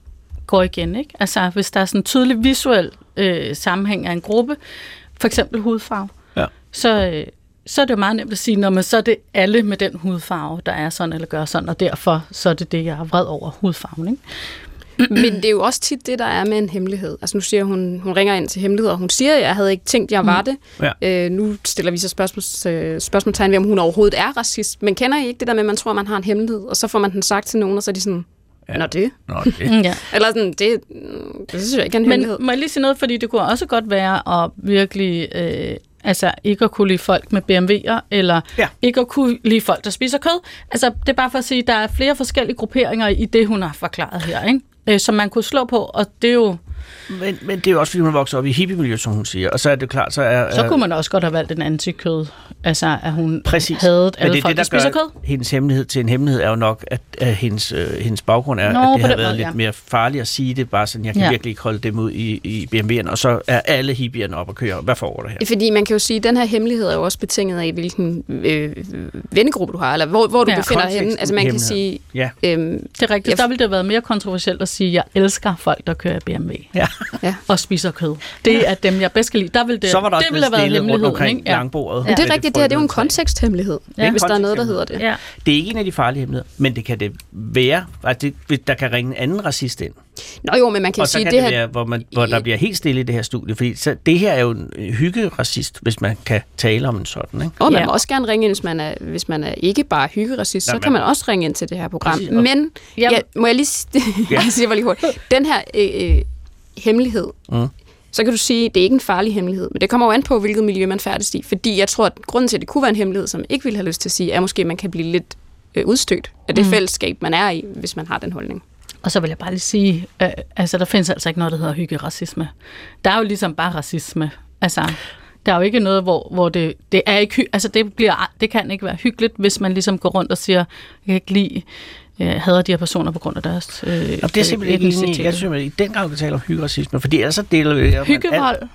går igen. Ikke? Altså hvis der er sådan en tydelig visuel øh, sammenhæng af en gruppe, for eksempel hudfarve, Ja. så, øh, så er det jo meget nemt at sige, når man så er det alle med den hudfarve, der er sådan eller gør sådan, og derfor så er det det, jeg er vred over hudfarven. Ikke? Men det er jo også tit det, der er med en hemmelighed. Altså nu siger hun, hun ringer ind til hemmeligheder, og hun siger, jeg havde ikke tænkt, jeg var det. Ja. Øh, nu stiller vi så spørgsmåls, øh, spørgsmålstegn ved, om hun overhovedet er racist. Men kender I ikke det der med, at man tror, man har en hemmelighed, og så får man den sagt til nogen, og så er de sådan, Ja. Nå det. Nå, det. Mm, ja. Eller sådan, det, mm, det synes jeg ikke er en hemmelighed. Men må jeg lige sige noget, fordi det kunne også godt være at virkelig... Øh, altså ikke at kunne lide folk med BMW'er, eller Ja. ja. ikke at kunne lide folk, der spiser kød. Altså, det er bare for at sige, at der er flere forskellige grupperinger i det, hun har forklaret her, ikke? Øh, som man kunne slå på, og det er jo... Men, men det er jo også, fordi hun er vokset op i hippiemiljø, som hun siger. Og så er det klart, så er... Så kunne man også godt have valgt en antikød. Altså, at hun Præcis. havde Men alle det er folk, det, der der spiser kød. hendes hemmelighed til en hemmelighed, er jo nok, at, at hendes, øh, hendes baggrund er, Nå, at det har været måde, lidt ja. mere farligt at sige det, bare sådan, jeg kan Ja. virkelig ikke holde dem ud i, i BMW'en, og så er alle hippierne op og kører. Hvad foregår der her? Fordi man kan jo sige, at den her hemmelighed er jo også betinget af, hvilken øh, vennegruppe du har, eller hvor, hvor du Ja. befinder Konteksten henne. Altså man kan sige, Ja, øhm, Det er rigtigt. Jeg- Der ville det have været mere kontroversielt at sige, at jeg elsker folk, der kører BMW ja. ja. og spiser kød. Det er dem, jeg bedst kan lide. Der ville det, Så var der det også ville have været hemmeligheden. omkring ikke? Ja. langbordet. Men det er rigtigt, det her det er jo en konteksthemmelighed, Ja. ja. hvis der er noget, der hedder det. Ja. Det er ikke en af de farlige hemmeligheder, men det kan det være, at det, der kan ringe en anden racist ind. Nå jo, men man kan og sige, kan det det her... være, hvor, man, hvor der bliver helt stille i det her studie, fordi så, det her er jo en hyggeracist, hvis man kan tale om en sådan, ikke? Og man Ja. må også gerne ringe ind, hvis man er, hvis man er ikke bare hyggeracist, så Nej, kan man- man også ringe ind til det her program. Præcis, Men, ja, må jeg lige s- jeg siger lige hurtigt, den her øh, øh, hemmelighed, Mm. så kan du sige, det er ikke en farlig hemmelighed, men det kommer jo an på, hvilket miljø man færdes i. Fordi jeg tror, at grunden til, at det kunne være en hemmelighed, som jeg ikke ville have lyst til at sige, er måske, at man kan blive lidt øh, udstødt af det mm. fællesskab, man er i, hvis man har den holdning. Og så vil jeg bare lige sige, øh, altså der findes altså ikke noget, der hedder hyggeracisme. Der er jo ligesom bare racisme. Altså, der er jo ikke noget, hvor, hvor det, det er ikke altså det, bliver, det kan ikke være hyggeligt, hvis man ligesom går rundt og siger, jeg kan ikke lide, øh, hader de her personer på grund af deres øh, Og det er simpelthen ikke. Jeg synes, at i den grad, vi taler om hyggeracisme, fordi ellers så deler vi... Hyggevold.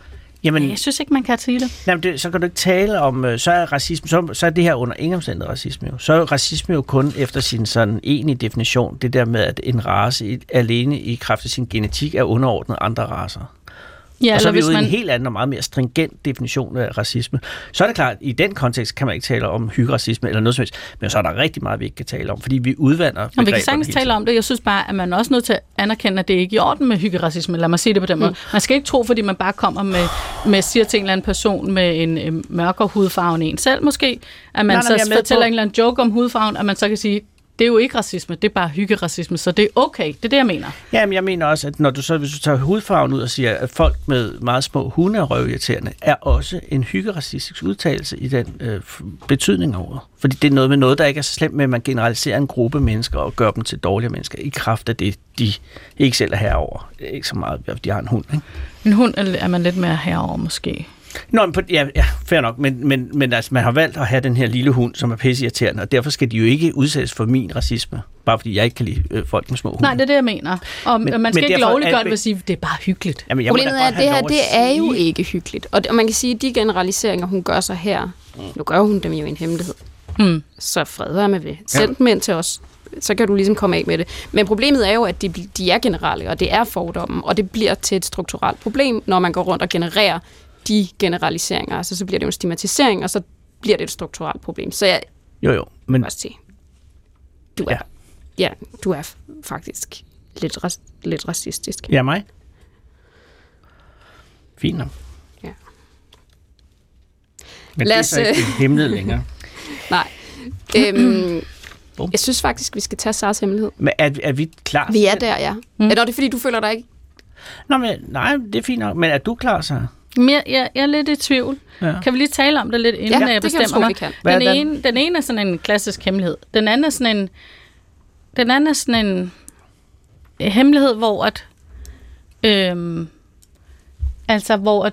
Jamen, Jeg synes ikke, man kan sige det. Jamen det, så kan du ikke tale om, øh, så er racisme, så, så er det her under ingen omstændighed racisme jo. Så er jo racisme jo kun efter sin sådan egentlige definition, det der med, at en race alene i kraft af sin genetik er underordnet andre racer. Ja, og så er vi ude i man, en helt anden og meget mere stringent definition af racisme. Så er det klart, at i den kontekst kan man ikke tale om hyggeracisme eller noget som helst, men så er der rigtig meget, vi ikke kan tale om, fordi vi udvander og vi kan sagtens tale om det. Jeg synes bare, at man er også nødt til at anerkende, at det ikke er i orden med hyggeracisme. Lad mig sige det på den måde. Man skal ikke tro, fordi man bare kommer med, med siger til en eller anden person med en øh, mørkere hudfarve end en selv måske, at man Nej, nej, så med fortæller på- en eller anden joke om hudfarven, at man så kan sige, det er jo ikke racisme, det er bare hyggeracisme, så det er okay. Det er det, jeg mener. Jamen, jeg mener også, at når du så, hvis du tager hudfarven ud og siger, at folk med meget små hunde er røvirriterende, er også en hyggeracistisk udtalelse i den øh, betydning over. Fordi det er noget med noget, der ikke er så slemt med, at man generaliserer en gruppe mennesker og gør dem til dårlige mennesker i kraft af det, de ikke selv er herover. Er ikke så meget, at de har en hund. Ikke? En hund er man lidt mere herover måske. Nå, men på, ja, ja, fair nok, men, men, men altså, man har valgt at have den her lille hund, som er pisseirriterende, og derfor skal de jo ikke udsættes for min racisme, bare fordi jeg ikke kan lide øh, folk med små hunde. Nej, det er det, jeg mener. Og Men- men, man men skal ikke derfor lovligt er gøre det ved at sige, det er bare hyggeligt. Jamen, Problemet er, at det her, det er jo ikke hyggeligt. Og, det, og man kan sige, at de generaliseringer, hun gør sig her, nu gør hun dem jo i en hemmelighed. Mm. Så fred være med det. Send dem ind til os. Så kan du ligesom komme af med det. Men problemet er jo, at de, de er generelle, og det er fordommen, og det bliver til et strukturelt problem, når man går rundt og genererer de generaliseringer. Altså, så bliver det jo en stigmatisering, og så bliver det et strukturelt problem. Så jeg Jo, jo, men også sige, du er, Ja. ja. du er faktisk lidt, lidt racistisk. ja, mig. Fint nok. Ja. Men Lad det er os, så ikke øh, hemmelighed længere. Nej. øhm, Bum. jeg synes faktisk, vi skal tage Sars hemmelighed. Men er, er vi klar? Vi er der, ja. Mm. Er det fordi, du føler dig ikke? Nå, men, nej, det er fint nok. Men er du klar så? Men jeg, jeg, er lidt i tvivl. Ja. Kan vi lige tale om det lidt, inden Ja, jeg det kan jeg bestemmer tro, mig? vi kan. Den, den? ene, den ene er sådan en klassisk hemmelighed. Den anden er sådan en, den anden er sådan en øh, hemmelighed, hvor at, øhm, altså hvor at,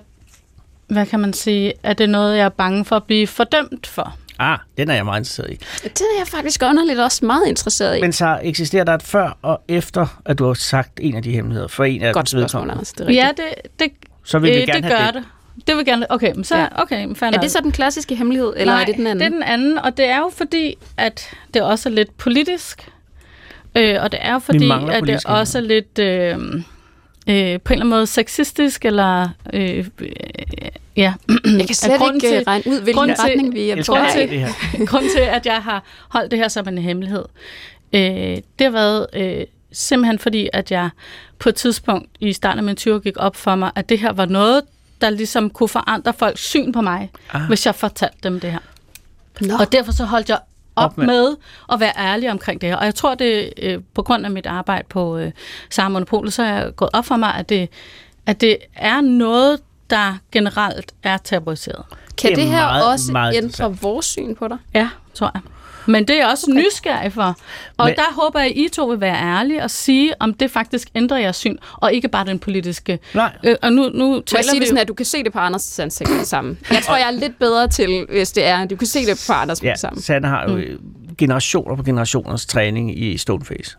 hvad kan man sige, er det noget, jeg er bange for at blive fordømt for? Ah, den er jeg meget interesseret i. Det er jeg faktisk underligt også meget interesseret i. Men så eksisterer der et før og efter, at du har sagt en af de hemmeligheder for en af Godt spørgsmål? Anders. Det er rigtigt. Ja, det, det, Så vil vi øh, gerne det have gør det. det. Det vil gerne, okay, men så, Ja. okay, men Er det så den klassiske hemmelighed, eller Nej, er det den anden? det er den anden, og det er jo fordi, at det også er lidt politisk. Øh, og det er jo fordi, at det også er lidt øh, øh, på en eller anden måde sexistisk, eller øh, øh, ja. Jeg kan slet ikke til- øh, regne ud, hvilken til- retning vi er Jeg på grund til- det her. Grunden til, at jeg har holdt det her som en hemmelighed, øh, det har været øh, simpelthen fordi, at jeg på et tidspunkt i starten af min 20 gik op for mig, at det her var noget, der ligesom kunne forandre folks syn på mig, Ah. hvis jeg fortalte dem det her. Nå. Og derfor så holdt jeg op, Op med- med. at være ærlig omkring det her. Og jeg tror, det øh, på grund af mit arbejde på øh, Sara Monopolet, så er jeg gået op for mig, at det, at det er noget, der generelt er tabuiseret. Kan Det det, er her meget, også meget ændre vores syn på dig? Ja, tror jeg. Men det er jeg også okay. nysgerrig for. Og Men- der håber jeg, at I to vil være ærlige og sige, om det faktisk ændrer jeres syn, og ikke bare den politiske. Nej. Øh, og nu, nu Må jeg taler sige vi det sådan, at du kan se det på Anders ansigt med det samme? Jeg tror, jeg er lidt bedre til, hvis det er, du kan se det på Anders Ja, det samme. Sanne har jo mm. generationer på generationers træning i Stoneface.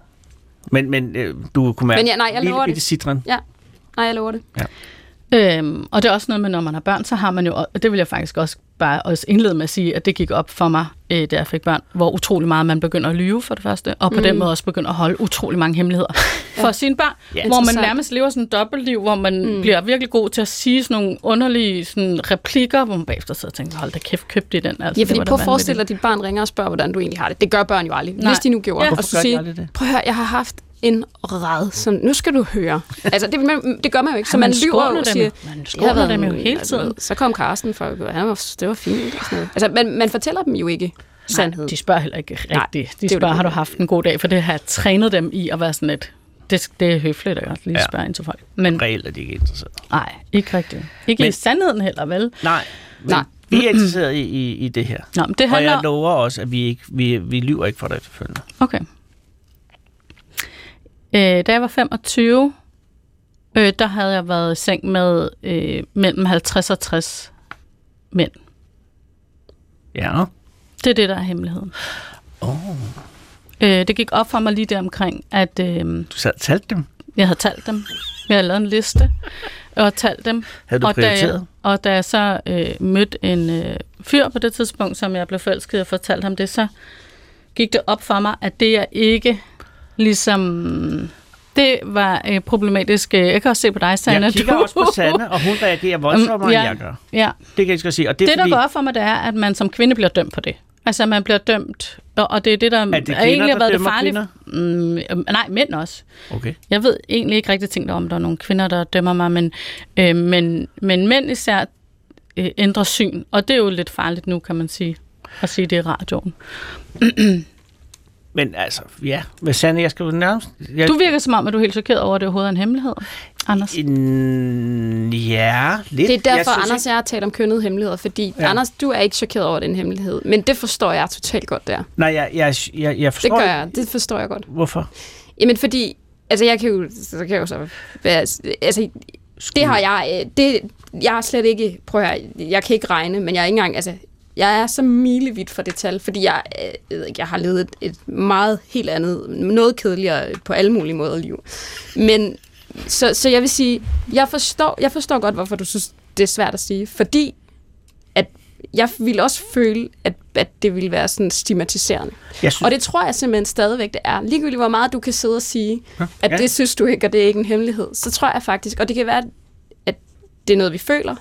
Men, men øh, du kunne mærke Men ja, nej, jeg lille det. citron. Ja, nej, jeg lover det. Øhm, og det er også noget med, når man har børn, så har man jo, og det vil jeg faktisk også bare også indlede med at sige, at det gik op for mig, øh, da jeg fik børn, hvor utrolig meget man begynder at lyve for det første, og på mm. den måde også begynder at holde utrolig mange hemmeligheder for sine børn, Ja. ja. hvor man nærmest lever sådan et dobbeltliv, hvor man mm. bliver virkelig god til at sige sådan nogle underlige sådan, replikker, hvor man bagefter sidder og tænker, hold da kæft, køb det den. Altså, Ja, fordi prøv at forestille dig, at dit barn ringer og spørger, hvordan du egentlig har det. Det gør børn jo aldrig. Nej. Hvis de nu gjorde. Ja. Og så de sige, prøv at høre, jeg har haft en ræd, som nu skal du høre. Altså, det, man, det gør man jo ikke, så Ja, man man lyver og dem siger. Man "Det skåner været dem jo hele tiden." Så kom Carsten for, han var, det var fint. Og sådan noget. Altså, man, man fortæller dem jo ikke sandhed. Nej, de spørger heller ikke rigtigt. Nej, de det er spørger, det har du haft en god dag? For det har trænet dem i at være sådan et, det, det er høfligt at lige Ja. spørge ind til folk. Men Reelt er de ikke interesseret. nej, ikke rigtigt. Ikke Men- i sandheden heller, vel? Nej, men Nej. vi er interesseret i, i, i det her. Nå, men det Og handler... jeg lover også, at vi, ikke, vi, vi lyver ikke for dig efterfølgende. Okay. Øh, da jeg var 25, øh, der havde jeg været i seng med øh, mellem 50 og 60 mænd. Ja. Det er det, der er hemmeligheden. Oh. Øh, det gik op for mig lige der omkring, at øh, Du sad og talte dem. jeg havde talt dem. Jeg havde lavet en liste og talt dem. Havde du og da jeg, prioriteret? og da jeg så øh, mødte en øh, fyr på det tidspunkt, som jeg blev forelsket og fortalte ham det, så gik det op for mig, at det er ikke ligesom... Det var øh, problematisk. Øh, Jeg kan også se på dig, Sanne. Jeg kigger du- også på Sanne, og hun reagerer voldsommere, ja, end jeg gør. Ja. Det kan jeg ikke sige. Og det, Det, er der fordi, går op for mig, det er, at man som kvinde bliver dømt på det. Altså, man bliver dømt, og, og det er det, der Er det kvinder, egentlig har været det farlige. Mm, øh, nej, mænd også. Okay. Jeg ved egentlig ikke rigtig tænkt om, der er nogle kvinder, der dømmer mig, men, øh, men, men mænd især øh, ændrer syn, og det er jo lidt farligt nu, kan man sige, at sige det i radioen. Men altså, ja. Men Sanne, jeg skal jo nærmest... Jeg, Du virker som om, at du er helt chokeret over, at det overhovedet er en hemmelighed, Anders. Mm, ja, lidt. Det er derfor, jeg synes Anders og jeg har talt om kønnede hemmeligheder, fordi Ja. Anders, du er ikke chokeret over den hemmelighed, men det forstår jeg totalt godt der. Nej, jeg, jeg, jeg, jeg Det forstår gør ikke- jeg, det forstår jeg godt. Hvorfor? Jamen fordi, altså jeg kan jo, så kan jeg jo så være, altså Det har jeg, øh, det, jeg er slet ikke, prøv at høre, jeg kan ikke regne, men jeg er ikke engang, altså, jeg er så milevidt for det tal, fordi jeg, øh, jeg, har levet et, et meget helt andet, noget kedeligere på alle mulige måder liv. Men, så, så jeg vil sige, jeg forstår, jeg forstår godt, hvorfor du synes, det er svært at sige, fordi at jeg ville også føle, at, at det ville være sådan stigmatiserende. Jeg synes, Og det tror jeg simpelthen stadigvæk, det er. Ligegyldigt hvor meget du kan sidde og sige, Ja. at Ja. det synes du ikke, og det er ikke en hemmelighed, så tror jeg faktisk, og det kan være, at det er noget, vi føler.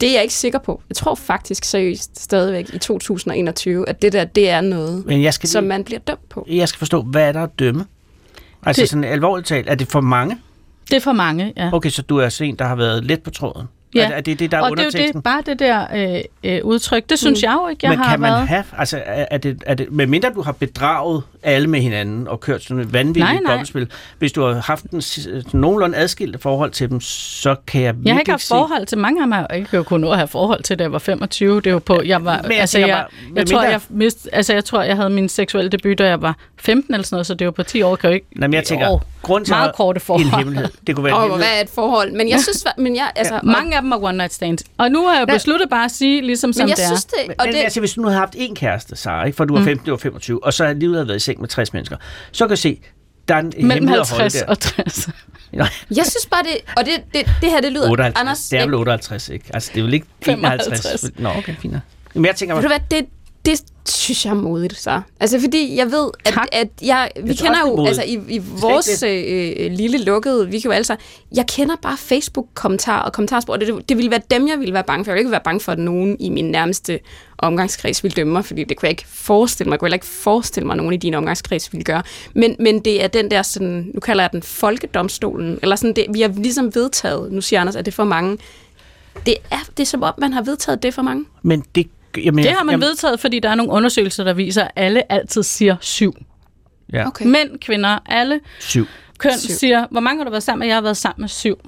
Det er jeg ikke sikker på. Jeg tror faktisk seriøst stadigvæk i 2021, at det der, det er noget, men jeg skal, som man bliver dømt på. jeg skal forstå, hvad er der at dømme? Altså Det- sådan alvorligt talt, er det for mange? Det er for mange, ja. Okay, så du er sådan en, der har været let på tråden? Ja. Er, er det det, der er og det er jo underteksten? det, bare det der øh, øh, udtryk, det synes mm. jeg jo ikke, jeg Men har kan man været. have, altså er, er det, er det, med mindre du har bedraget alle med hinanden og kørt sådan et vanvittigt dobbeltspil, hvis du har haft en nogenlunde adskilt forhold til dem, så kan jeg Jeg har ikke haft se... forhold til mange af mig, og ikke kunne nå at have forhold til, da jeg var 25. Det var på, jeg var, Men jeg altså, jeg, bare, jeg, med tror, jeg, mist, altså, jeg tror, jeg havde min seksuelle debut, da jeg var 15 eller sådan noget, så det var på 10 år, kan jo ikke... Nej, men jeg tænker, Åh, grund til meget korte en forhold. hemmelighed, det kunne være en Og hemmelighed. hvad er et forhold? Men jeg synes, men jeg, altså, og, Mange af dem er one night stands. Og nu har jeg besluttet bare at sige, ligesom som men jeg det er. synes det, og men det, altså, hvis du nu havde haft en kæreste, Sara, ikke? for du var 15, du var 25, og så har livet havde været i seng med 60 mennesker, så kan du se, der er en Mellem hemmelighed at holde 50 der. og 60. Nej, jeg synes bare det, og det, det, det her, det lyder, 58. Anders, det er vel 58, ikke? Altså, det er vel ikke 51. 55. Nå, okay, fint. Men jeg tænker, Ved du hvad, det, det synes jeg er modigt, så. Altså, fordi jeg ved, at, at jeg, vi synes kender er jo, modigt. altså i, i vores øh, øh, lille lukkede, vi kan jo alle sammen, jeg kender bare Facebook-kommentarer og kommentarspor, og det, det ville være dem, jeg ville være bange for. Jeg ville ikke være bange for, at nogen i min nærmeste omgangskreds ville dømme mig, fordi det kunne jeg ikke forestille mig. Jeg kunne heller ikke forestille mig, at nogen i din omgangskreds ville gøre. Men, men det er den der, sådan, nu kalder jeg den folkedomstolen, eller sådan det, vi har ligesom vedtaget, nu siger Anders, at det er for mange. Det er, det er som om, man har vedtaget, det for mange. men det... Jamen, Det har man vedtaget, fordi der er nogle undersøgelser, der viser, at alle altid siger syv. Ja, Okay. Mænd, kvinder, alle syv. køn Syv. siger, hvor mange har du været sammen med? Jeg har været sammen med syv.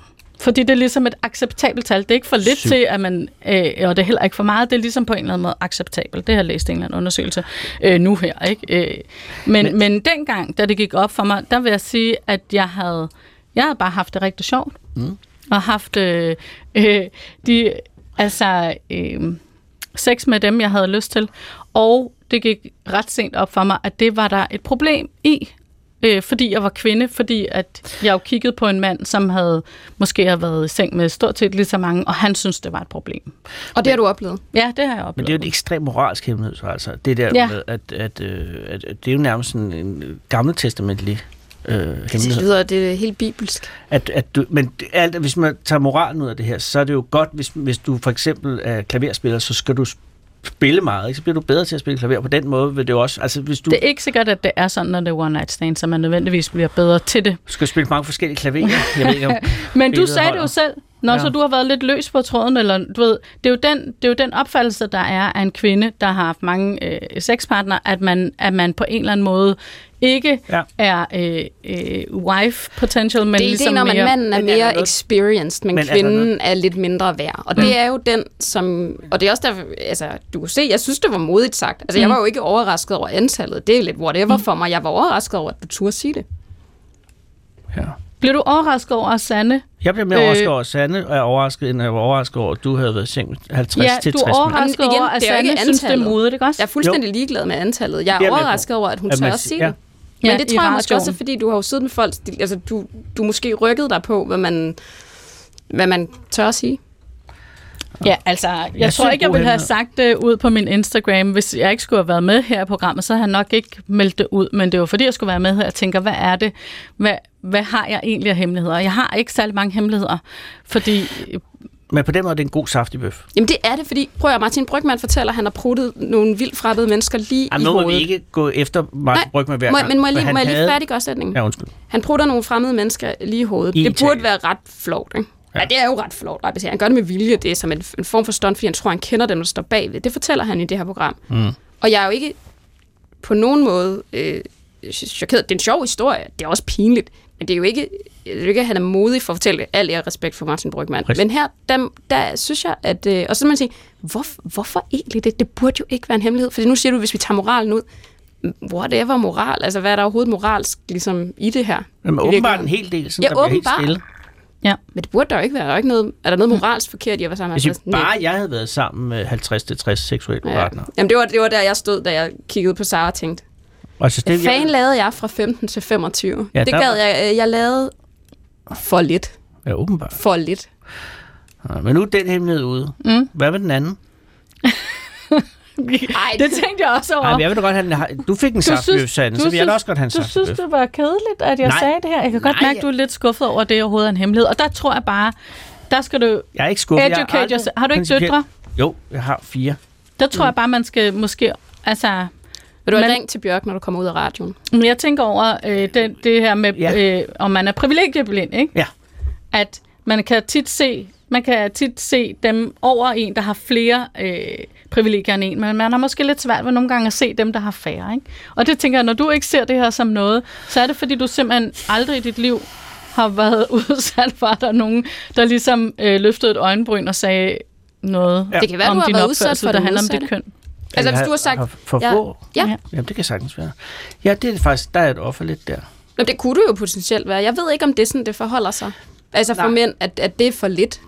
Fordi det er ligesom et acceptabelt tal. Det er ikke for lidt Syv. til, at man, øh, og det er heller ikke for meget, det er ligesom på en eller anden måde acceptabelt. Det har jeg læst i en eller anden undersøgelse øh, nu her. Ikke? Øh, men, men, men dengang, da det gik op for mig, der vil jeg sige, at jeg havde, jeg havde bare haft det rigtig sjovt. Mm. Og haft øh, øh, de, altså, øh, sex med dem, jeg havde lyst til. Og det gik ret sent op for mig, at det var der et problem i, øh, fordi jeg var kvinde, fordi at jeg jo kiggede på en mand, som havde måske havde været i seng med stort set lige så mange, og han synes det var et problem. Og det har du oplevet. Ja, det har jeg Men oplevet. det er jo et ekstremt moralsk hemmelighed, så altså. Det der Ja. med, at, at, øh, at, at det er jo nærmest sådan en gammeltestamentlig øh, Det hemmelighed. lyder det er helt bibelsk. At, at du, men det- alt, hvis man tager moralen ud af det her, så er det jo godt, hvis, hvis du for eksempel er klaverspiller, så skal du spille meget, ikke? så bliver du bedre til at spille klaver. På den måde vil det jo også, altså hvis du Det er ikke sikkert, at det er sådan, når det er one night stand, så man nødvendigvis bliver bedre til det. skal spille mange forskellige klaverer, jeg ved ikke om... Men du sagde det holder. jo selv, når Ja. ja. så du har været lidt løs på tråden, eller du ved, det er jo den, det er jo den opfattelse, der er af en kvinde, der har haft mange øh, sexpartnere, at man, at man på en eller anden måde ikke Ja. ja. er øh, øh, wife potential, men Det er ligesom ideen om, at mere... manden er er der mere experienced, men, Men er der kvinden noget- er lidt mindre værd. Og det er jo den, som... Og det er også derfor, altså, du kan se, jeg synes, det var modigt sagt. Altså, jeg var jo ikke overrasket over antallet. Det er lidt whatever for mig. Jeg var overrasket over, at du turde sige det. Ja. Bliver du overrasket over, Sanne... Jeg blev mere Øh. overrasket over Sanne, og jeg er overrasket, end jeg var overrasket over, at du havde været seng med 50 Ja, til du 60 er mænd. overrasket igen, over, at det er jo Sanne synes, det er modigt, ikke også? Jeg er fuldstændig ligeglad med antallet. Jeg er er jeg overrasket over, at hun tør at sige ja. det. Men Ja, det tror jeg måske også, er, fordi du har jo siddet med folk... Altså, du, du måske rykkede dig på, hvad man, hvad man tør at sige. Ja, altså, jeg, jeg tror ikke, jeg ville have sagt det ud på min Instagram, hvis jeg ikke skulle have været med her i programmet, så havde jeg nok ikke meldt det ud, men det var fordi, jeg skulle være med her, jeg tænker, hvad er det? Hvad, hvad har jeg egentlig af hemmeligheder? Jeg har ikke særlig mange hemmeligheder, fordi Men på den måde er det en god saftig bøf. Jamen det er det, fordi prøv at Martin Brygman fortæller, at han har pruttet nogle vildt fremmede mennesker lige Jamen, i nu må vi hovedet. ikke gå efter Martin Nej, Brygman hver må, gang. men må jeg lige, han må jeg lige havde- færdiggøre sætningen? Ja, undskyld. Han prutter nogle fremmede mennesker lige i hovedet. I det burde Italien. være ret flot, ikke? Ja. ja, det er jo ret flot, beset. Han gør det med vilje. Det er som en, en form for stunt, fordi han tror, han kender dem, der står bagved. Det fortæller han i det her program. Mm. Og jeg er jo ikke på nogen måde øh, chokeret. Det er en sjov historie. Det er også pinligt. Men det er jo ikke, det er jo ikke at han er modig for at fortælle al ære og respekt for Martin Brygman. Præcis. Men her, der, der synes jeg, at... Øh, og så må man sige, hvor, hvorfor egentlig det? Det burde jo ikke være en hemmelighed. Fordi nu siger du, hvis vi tager moralen ud, whatever moral, altså hvad er der overhovedet moralsk ligesom, i det her? Jamen, åbenbart en hel del, sådan, Ja, der bliver helt åbenbart. stille. Ja. Men det burde der jo ikke være. Der er, ikke noget, er der noget moralsk forkert i at være sammen med Hvis 50? jeg, bare jeg havde været sammen med 50-60 seksuelle ja. Ja. partnere. Jamen, det var, det var der, jeg stod, da jeg kiggede på Sara og tænkte, Altså, hvad det, fanden lavede jeg fra 15 til 25? Ja, det der gad var- jeg. øh, Jeg lavede for lidt. Ja, åbenbart. For lidt. Ja, men nu er den hemmelighed ude. Mm. Hvad med den anden? Ej, Det tænkte jeg også over. Ej, men jeg vil da godt have den. Du fik en saftbøf, så vil jeg da også godt have en du synes, saftbøf. det var kedeligt, at jeg Nej. sagde det her. Jeg kan godt Nej, mærke, at du er lidt skuffet over, at det overhovedet er en hemmelighed. Og der tror jeg bare, der skal du Jeg er ikke skuffet. Jeg er educate aldrig yourself. Har du ikke principielt- døtre? Jo, jeg har fire. Der tror jeg bare, man skal måske... Altså, Vil du have Men- ringt til Bjørk, når du kommer ud af radioen? men jeg tænker over øh, det, det her med, Ja. ja. øh, om man er privilegieblind, ikke? Ja. At man kan tit se, man kan tit se dem over en, der har flere øh, privilegier end en, men man har måske lidt svært ved nogle gange at se dem, der har færre. Ikke? Og det tænker jeg, når du ikke ser det her som noget, så er det fordi, du simpelthen aldrig i dit liv har været udsat for, at der er nogen, der ligesom øh, løftede et øjenbryn og sagde noget Ja. Det kan være, om du har din været udsat for der det handler om dit køn. Altså, Jeg hvis du har sagt... For, for Ja. få? Ja. Ja. Jamen, det kan sagtens være. Ja, det er faktisk, der er et offer lidt der. Nå, det kunne du jo potentielt være. Jeg ved ikke, om det er sådan, det forholder sig. Altså for Nej. mænd, at, at det er for lidt.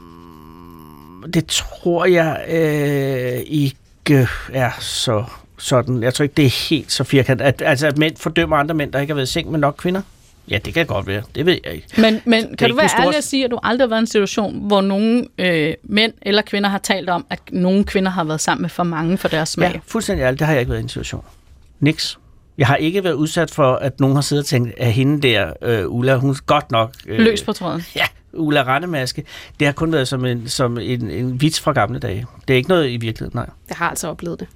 Det tror jeg øh, ikke er så sådan. Jeg tror ikke, det er helt så firkantet. At, altså, at mænd fordømmer andre mænd, der ikke har været i seng med nok kvinder. Ja, det kan godt være. Det ved jeg ikke. Men, men er kan du være ærlig at sige, at du aldrig har været i en situation, hvor nogle øh, mænd eller kvinder har talt om, at nogle kvinder har været sammen med for mange for deres smag? Ja, fuldstændig ærligt. Det har jeg ikke været i en situation. Niks. Jeg har ikke været udsat for, at nogen har siddet og tænkt, at hende der, øh, Ulla, hun er godt nok... Øh, Løs på tråden. Ja, Ulla Randemaske. Det har kun været som en, som en, en vits fra gamle dage. Det er ikke noget i virkeligheden, nej. Jeg har altså oplevet det.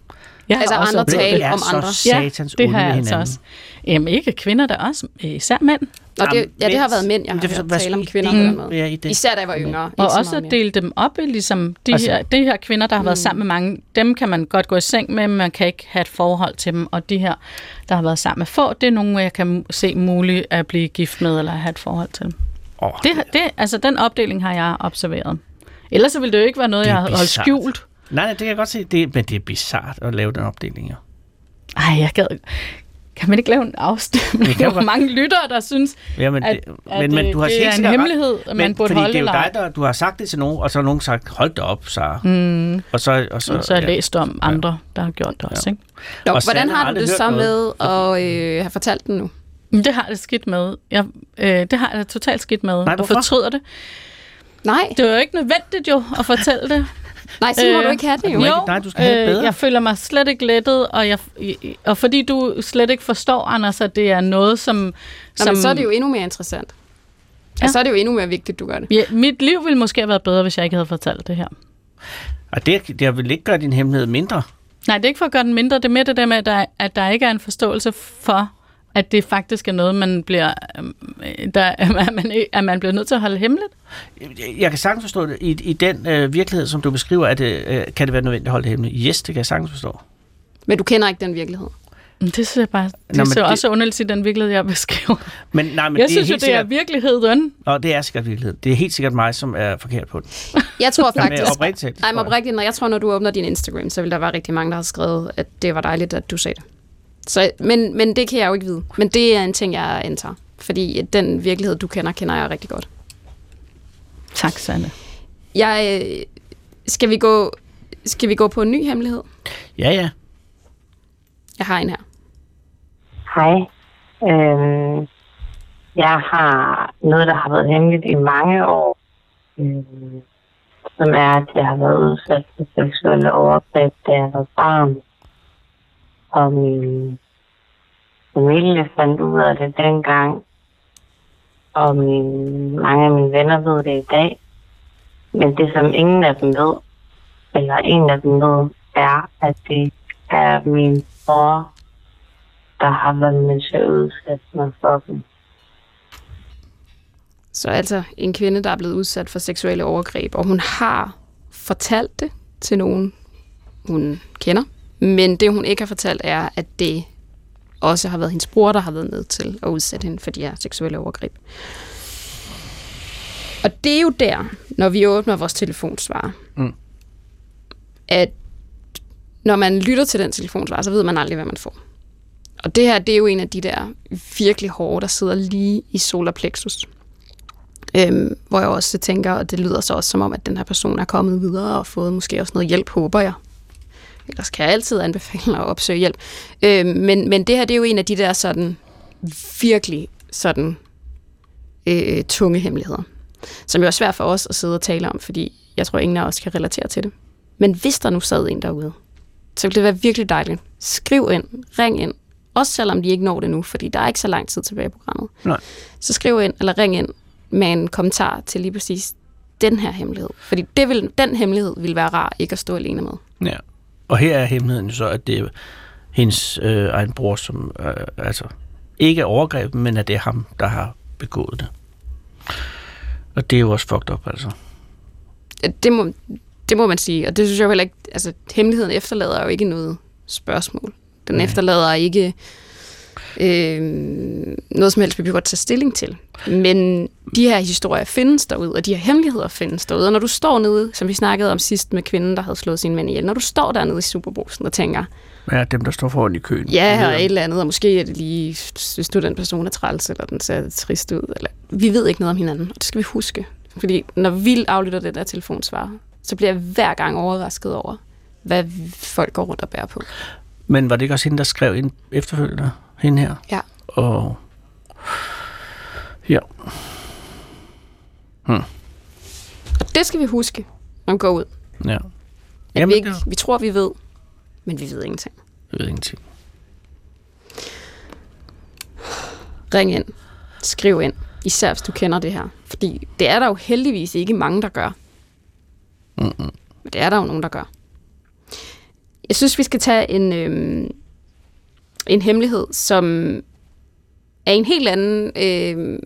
Jeg har Altså også andre tale det. er om så andre. satans det har jeg altså også. Jamen ikke kvinder, der også. Især mænd. Nå, det, ja, det har været mænd, jeg har det hørt tale om kvinder den måde. være i det? Især da jeg var yngre. Og også at dele dem op, i, ligesom de, Altså- her, de her kvinder, der har været sammen med mange, dem kan man godt gå i seng med, men man kan ikke have et forhold til dem. Og de her, der har været sammen med få, det er nogen, jeg kan se muligt at blive gift med, eller have et forhold til. Åh, Det, det, altså, den opdeling har jeg observeret. Ellers så ville det jo ikke være noget, Det jeg havde holdt skjult. Nej, nej, det kan jeg godt se. Det, men det er bizart at lave den opdeling, jo. Ej, jeg gad... Kan man ikke lave en afstemning? Der er godt. mange lyttere, der synes, Jamen, at, det, at men, men øh, du har det er en ret. hemmelighed, at man burde fordi holde det er jo dig, der, du har sagt det til nogen, og så har nogen sagt, hold da op, Sara. Mm. Og så, og så, Så, så har jeg ja. læst om andre, der har gjort det også. Ikke? Nå, Og hvordan har du det så noget. med at øh, have fortalt den nu? Det har det skidt med. Jeg, øh, det har jeg totalt skidt med. Nej, og hvorfor? fortryder det. Nej, Det var jo ikke nødvendigt jo at fortælle det. nej, sådan må Øh, du ikke have det jo. ikke- nej, du skal have det bedre. jeg føler mig slet ikke lettet, og, jeg, og fordi du slet ikke forstår, Anders, at det er noget, som... Nå, som men så er det jo endnu mere interessant. Ja. Ja. Altså, så er det jo endnu mere vigtigt, du gør det. ja, mit liv ville måske have været bedre, hvis jeg ikke havde fortalt det her. Og det, det vil ikke gøre din hemmelighed mindre. Nej, det er ikke for at gøre den mindre. Det er mere det der med, at der, at der ikke er en forståelse for, at det faktisk er noget, man bliver, øhm, der, at, man, at man bliver nødt til at holde hemmeligt. Jeg- kan sagtens forstå det. I, i den øh, virkelighed, som du beskriver, at det, øh, kan det være nødvendigt at holde det hemmeligt. Yes, det kan jeg sagtens forstå. Men du kender ikke den virkelighed. Men Det synes jeg bare, det Nå, ser det- også underligt i den virkelighed, jeg beskriver. Men, nej, men jeg det synes er jo, det er sikkert, virkeligheden. Og det er sikkert virkelighed. Det er helt sikkert mig, som er forkert på den. Jeg tror faktisk... oprigtigt talt, Nej, men jeg. oprigtigt, når jeg tror, når du åbner din Instagram, så vil der være rigtig mange, der har skrevet, at det var dejligt, at du sagde det. Så, men, men det kan jeg jo ikke vide. Men det er en ting, jeg antager. Fordi den virkelighed, du kender, kender jeg rigtig godt. Tak, Sanne. Jeg, øh, skal, vi gå, skal vi gå på en ny hemmelighed? Ja, ja. Jeg har en her. Hej. Øhm, jeg har noget, der har været hemmeligt i mange år, øhm, som er, at jeg har været udsat for seksuelle overgreb, da jeg var barn. Og min familie fandt ud af det dengang, og min, mange af mine venner ved det i dag. Men det, som ingen af dem ved, eller en af dem ved, er, at det er min bror, der har været med til at udsætte mig for dem. Så altså en kvinde, der er blevet udsat for seksuelle overgreb, og hun har fortalt det til nogen, hun kender. Men det, hun ikke har fortalt, er, at det også har været hendes bror, der har været med til at udsætte hende for de her seksuelle overgreb. Og det er jo der, når vi åbner vores telefonsvar, Mm. at når man lytter til den telefonsvar, så ved man aldrig, hvad man får. Og det her, det er jo en af de der virkelig hårde, der sidder lige i solar plexus. Øhm, hvor jeg også tænker, og det lyder så også som om, at den her person er kommet videre og fået måske også noget hjælp, håber jeg. Ellers kan jeg altid anbefale at opsøge hjælp. Øhm, men, men det her, det er jo en af de der sådan virkelig sådan øh, tunge hemmeligheder, som jo er svært for os at sidde og tale om, fordi jeg tror, ingen af os kan relatere til det. Men hvis der nu sad en derude, så ville det være virkelig dejligt. Skriv ind, ring ind, også selvom de ikke når det nu, fordi der er ikke så lang tid tilbage i programmet. Nej. Så skriv ind, eller ring ind med en kommentar til lige præcis den her hemmelighed. Fordi det vil, den hemmelighed vil være rar ikke at stå alene med. Ja. Og her er hemmeligheden så, at det er hendes øh, egen bror, som øh, altså ikke er overgrebet, men at det er ham, der har begået det. Og det er jo også fucked up, altså. Det må, det må man sige, og det synes jeg heller ikke, altså hemmeligheden efterlader jo ikke noget spørgsmål. Den Nej. efterlader ikke øh, noget som helst, vi godt tage stilling til. Men de her historier findes derude, og de her hemmeligheder findes derude. Og når du står nede, som vi snakkede om sidst med kvinden, der havde slået sin mand ihjel, når du står dernede i Superbrugsen og tænker, Ja, dem, der står foran i køen. ja, og et eller andet, og måske er det lige, synes du, den person er træls, eller den ser trist ud, eller vi ved ikke noget om hinanden, og det skal vi huske. Fordi når vi aflytter det der telefonsvar, så bliver jeg hver gang overrasket over, hvad folk går rundt og bærer på. Men var det ikke også hende, der skrev ind efterfølgende? Hende her? Ja. Og... Ja. Og det skal vi huske, når vi går ud. Ja. At Jamen, vi, ikke, vi tror, vi ved, men vi ved ingenting. Jeg ved ingenting. Ring ind. Skriv ind. Især hvis du kender det her. Fordi det er der jo heldigvis ikke mange, der gør. Mm-mm. Men det er der jo nogen, der gør. Jeg synes, vi skal tage en, øhm, en hemmelighed, som er en helt anden... Øhm,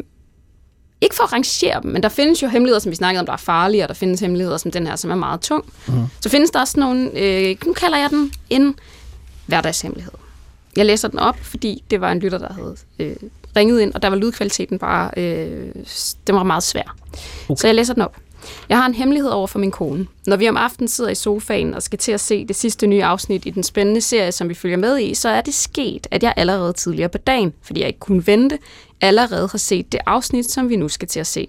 ikke for at rangere dem, men der findes jo hemmeligheder, som vi snakkede om, der er farlige, og der findes hemmeligheder som den her, som er meget tung. Mm. Så findes der også nogle, øh, nu kalder jeg den en hverdagshemmelighed. Jeg læser den op, fordi det var en lytter, der havde øh, ringet ind, og der var lydkvaliteten bare, øh, den var meget svær. Okay. Så jeg læser den op. Jeg har en hemmelighed over for min kone. Når vi om aftenen sidder i sofaen og skal til at se det sidste nye afsnit i den spændende serie, som vi følger med i, så er det sket, at jeg allerede tidligere på dagen, fordi jeg ikke kunne vente, allerede har set det afsnit, som vi nu skal til at se.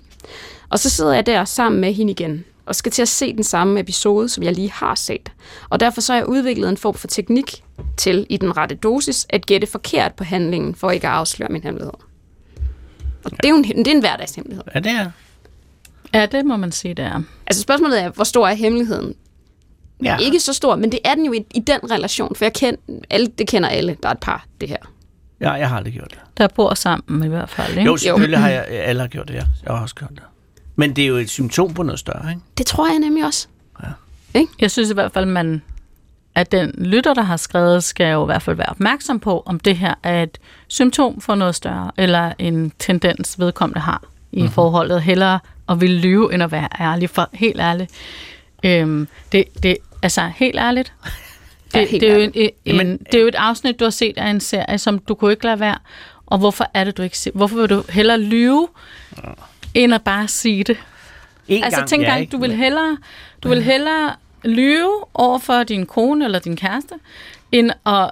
Og så sidder jeg der sammen med hende igen, og skal til at se den samme episode, som jeg lige har set. Og derfor så har jeg udviklet en form for teknik til, i den rette dosis, at gætte forkert på handlingen, for ikke at afsløre min hemmelighed. Og det er jo en, det er en hverdagshemmelighed. Ja, det er. Ja, det må man sige, det er. Altså spørgsmålet er, hvor stor er hemmeligheden? Ja. Ikke så stor, men det er den jo i, i den relation, for jeg kend, alle, det kender alle, der er et par, det her. ja, jeg har aldrig gjort det. Der bor sammen i hvert fald, ikke? Jo, selvfølgelig har jeg alle har gjort det, ja. Jeg har også gjort det. Men det er jo et symptom på noget større, ikke? Det tror jeg nemlig også. Jeg synes i hvert fald, man, at den lytter, der har skrevet, skal jo i hvert fald være opmærksom på, om det her er et symptom for noget større, eller en tendens, vedkommende har i Mhm. mm-hmm. forholdet. Hellere at ville lyve, end at være ærlig. For helt ærligt, øhm, det, det, altså helt ærligt, Ja, det, helt det, er jo en, en, Jamen, det er jo et afsnit, du har set af en serie, som du kunne ikke lade være. Og hvorfor er det, du ikke se? Hvorfor vil du hellere lyve, end at bare sige det? En Altså tænk ja, gang, du vil hellere, du vil hellere lyve over for din kone eller din kæreste, end at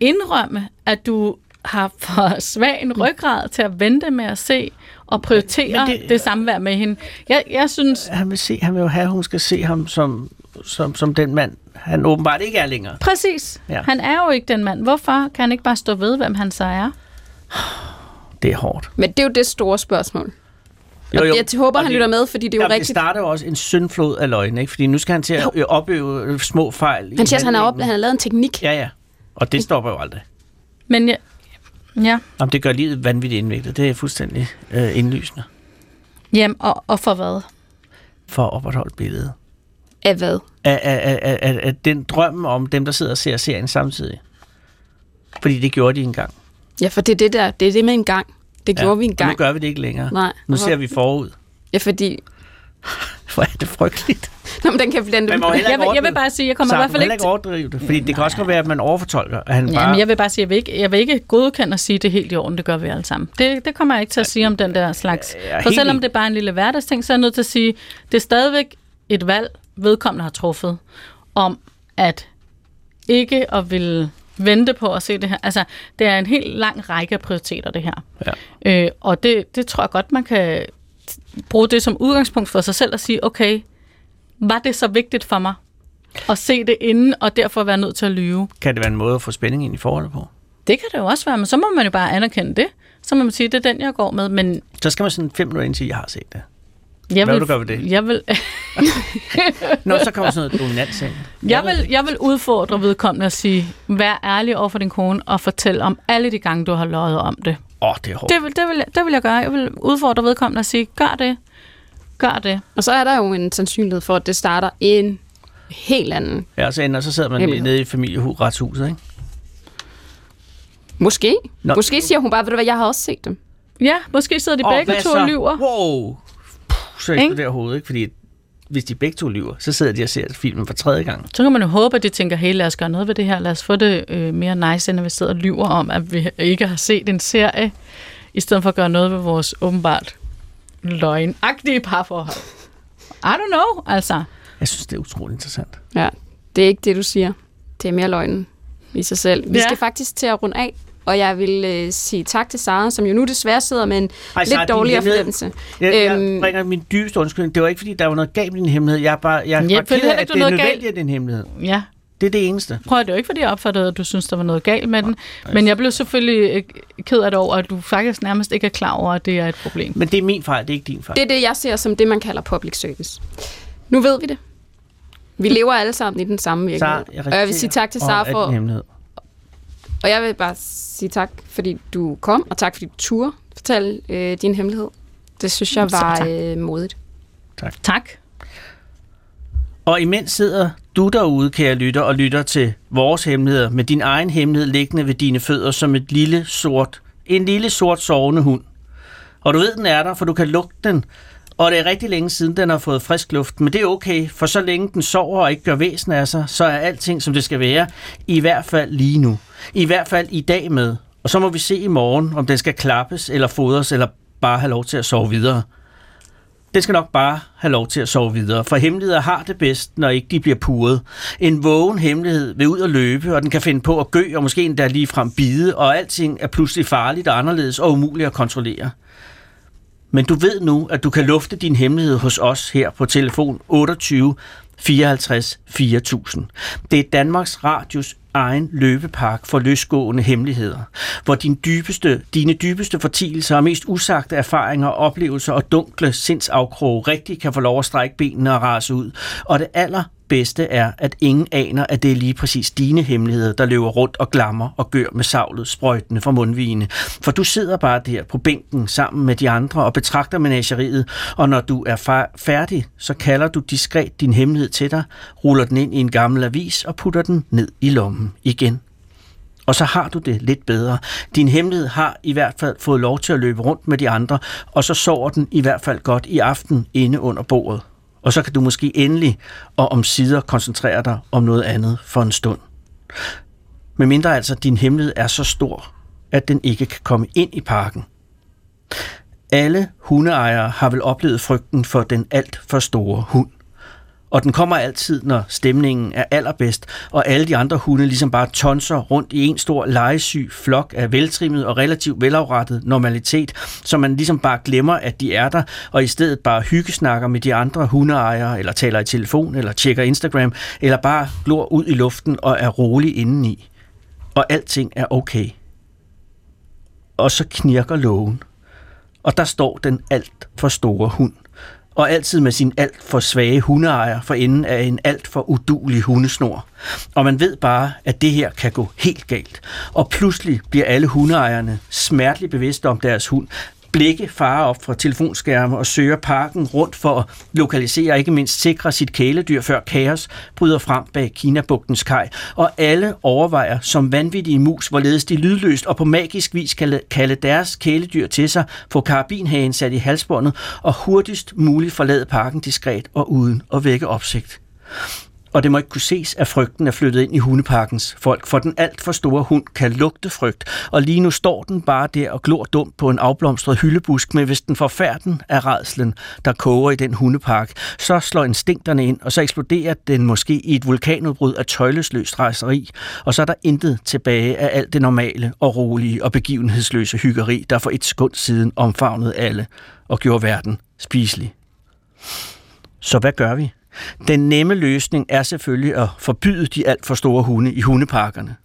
indrømme, at du har for svag en ryggrad til at vente med at se og prioritere Men det, det- samvær med hende. Jeg, jeg synes Han vil, se, han vil jo have, at hun skal se ham som, som, som den mand, han åbenbart ikke er længere. præcis, Ja. ja. han er jo ikke den mand. Hvorfor kan han ikke bare stå ved, hvem han så er? Det er hårdt. Men det er jo det store spørgsmål. Jo, Og jo. jeg håber, Og han det- lytter med, fordi det er jo Jamen, rigtigt. Det starter jo også en syndflod af løgn, ikke? Fordi nu skal han til at øh, opøve øh, små fejl. Han siger, at han har, op, han har lavet en teknik. Ja, ja. Og det stopper jo aldrig. Men jeg, ja, Jamen, det gør livet vanvittigt indviklet. Det er fuldstændig øh, indlysende Jamen, og, og for hvad? for at opretholde billedet. Af hvad? Af, af, af, af, af, af den drøm om dem, der sidder og ser serien samtidig. Fordi det gjorde de engang. Ja, for det er det der. Det er det med en gang. Det gjorde vi en Og nu gør vi det ikke længere. Nej. Nu ser vi forud. Ja, fordi... Hvor er det frygteligt. Nå, men den kan den, Man må Jeg vil, jeg vil bare sige, jeg kommer Så i hvert fald ikke ikke overdrive det, fordi det kan også godt være, at man overfortolker, at han Ja, bare... men jeg vil bare sige, jeg vil ikke, jeg vil ikke godkende at sige, at det er helt i orden, det gør vi alle sammen. Det, det kommer jeg ikke til at sige om den der slags. For selvom det er bare en lille hverdagsting, så er jeg nødt til at sige, det er stadigvæk et valg, vedkommende har truffet, om at ikke at ville vente på at se det her. Altså, det er en helt lang række af prioriteter, det her. Ja. Øh, og det, det tror jeg godt, man kan bruge det som udgangspunkt for sig selv og sige, okay, var det så vigtigt for mig at se det inden, og derfor være nødt til at lyve? Kan det være en måde at få spænding ind i forholdet på? Det kan det jo også være, men så må man jo bare anerkende det. Så må man sige, det er den, jeg går med, men Så skal man sådan fem minutter ind til, at jeg har set det. jeg Hvad vil, vil du gøre ved det? Jeg vil, Nå, så kommer sådan noget dominans ind. jeg, vil, jeg vil udfordre vedkommende at sige, vær ærlig over for din kone og fortæl om alle de gange, du har løjet om det. Åh, oh, det er hårdt. Det vil, det, vil, det vil jeg gøre. Jeg vil udfordre vedkommende at sige, gør det. Gør det. Og så er der jo en sandsynlighed for, at det starter en helt anden. Ja, så ender, så sidder man Hemmelighed. nede i familieretshuset, ikke? Måske. Nå. Måske siger hun bare, ved du hvad, jeg har også set dem. Ja, måske sidder de Og begge to så? og lyver. Wow! Puh, så eksploderer hovedet, ikke? Fordi hvis de begge to lyver, så sidder de og ser filmen for tredje gang. Så kan man jo håbe, at de tænker, hey, lad os gøre noget ved det her. Lad os få det øh, mere nice, end at vi sidder og lyver om, at vi ikke har set en serie, i stedet for at gøre noget ved vores åbenbart løgnagtige parforhold. I don't know, altså. Jeg synes, det er utroligt interessant. Ja, det er ikke det, du siger. Det er mere løgnen i sig selv. Vi Ja. skal faktisk til at runde af, og jeg vil øh, sige tak til Sara, som jo nu desværre sidder med en Ej, lidt din dårligere fornemmelse. Jeg, jeg Øhm. bringer min dybeste undskyldning. Det var ikke, fordi der var noget galt med din hemmelighed. Jeg er bare, jeg er Jeg bare føler ked af, at ikke, det er noget nødvendigt, galt. at det en hemmelighed. Ja, Det er det eneste. prøv at det er jo ikke, fordi jeg opfattede, at du synes, der var noget galt med den. Men jeg blev selvfølgelig øh, ked af det over, at du faktisk nærmest ikke er klar over, at det er et problem. Men det er min fejl, det er ikke din fejl. Det er det, jeg ser som det, man kalder public service. Nu ved vi det. Vi lever alle sammen i den samme virkelighed. og jeg vil sige tak til Sara for... Og jeg vil bare sige tak, fordi du kom, og tak, fordi du turde fortælle øh, din hemmelighed. Det synes jeg var tak. øh, modigt. Tak. Og imens sidder du derude, kære lytter, og lytter til vores hemmeligheder, med din egen hemmelighed liggende ved dine fødder som et lille sort, en lille sort sovende hund. Og du ved, den er der, for du kan lugte den, og det er rigtig længe siden, den har fået frisk luft. Men det er okay, for så længe den sover og ikke gør væsen af sig, så er alting, som det skal være, i hvert fald lige nu. I hvert fald i dag med. Og så må vi se i morgen, om den skal klappes eller fodres, eller bare have lov til at sove videre. Den skal nok bare have lov til at sove videre, for hemmeligheder har det bedst, når ikke de bliver puret. En vågen hemmelighed vil ud og løbe, og den kan finde på at gø, og måske endda lige frem bide, og alting er pludselig farligt og anderledes og umuligt at kontrollere. Men du ved nu, at du kan lufte din hemmelighed hos os her på telefon 28 54 4000. Det er Danmarks Radios egen løbepark for løsgående hemmeligheder, hvor din dybeste, dine dybeste fortielser og mest usagte erfaringer, oplevelser og dunkle sindsafkroge rigtig kan få lov at strække benene og rase ud. Og det aller bedste er, at ingen aner, at det er lige præcis dine hemmeligheder, der løber rundt og glammer og gør med savlet sprøjtende fra mundvigene. For du sidder bare der på bænken sammen med de andre og betragter menageriet, og når du er færdig, så kalder du diskret din hemmelighed til dig, ruller den ind i en gammel avis og putter den ned i lommen igen. Og så har du det lidt bedre. Din hemmelighed har i hvert fald fået lov til at løbe rundt med de andre, og så sover den i hvert fald godt i aften inde under bordet. Og så kan du måske endelig og om sider koncentrere dig om noget andet for en stund. Men mindre altså, din hemmelighed er så stor, at den ikke kan komme ind i parken. Alle hundeejere har vel oplevet frygten for den alt for store hund. Og den kommer altid, når stemningen er allerbedst, og alle de andre hunde ligesom bare tonser rundt i en stor legesyg flok af veltrimmet og relativt velafrettet normalitet, så man ligesom bare glemmer, at de er der, og i stedet bare hyggesnakker med de andre hundeejere, eller taler i telefon, eller tjekker Instagram, eller bare glor ud i luften og er rolig indeni. Og alting er okay. Og så knirker lågen. Og der står den alt for store hund og altid med sin alt for svage hundeejer for enden af en alt for udulig hundesnor. Og man ved bare, at det her kan gå helt galt. Og pludselig bliver alle hundeejerne smerteligt bevidste om deres hund, blikke farer op fra telefonskærme og søger parken rundt for at lokalisere og ikke mindst sikre sit kæledyr, før kaos bryder frem bag Kinabugtens kaj. Og alle overvejer som vanvittige mus, hvorledes de lydløst og på magisk vis kan kalde deres kæledyr til sig, få karabinhagen sat i halsbåndet og hurtigst muligt forlade parken diskret og uden at vække opsigt og det må ikke kunne ses, at frygten er flyttet ind i hundeparkens folk, for den alt for store hund kan lugte frygt, og lige nu står den bare der og glor dumt på en afblomstret hyldebusk, men hvis den får færden af redslen, der koger i den hundepark, så slår instinkterne ind, og så eksploderer den måske i et vulkanudbrud af tøjlesløst rejseri, og så er der intet tilbage af alt det normale og rolige og begivenhedsløse hyggeri, der for et sekund siden omfavnede alle og gjorde verden spiselig. Så hvad gør vi? Den nemme løsning er selvfølgelig at forbyde de alt for store hunde i hundeparkerne.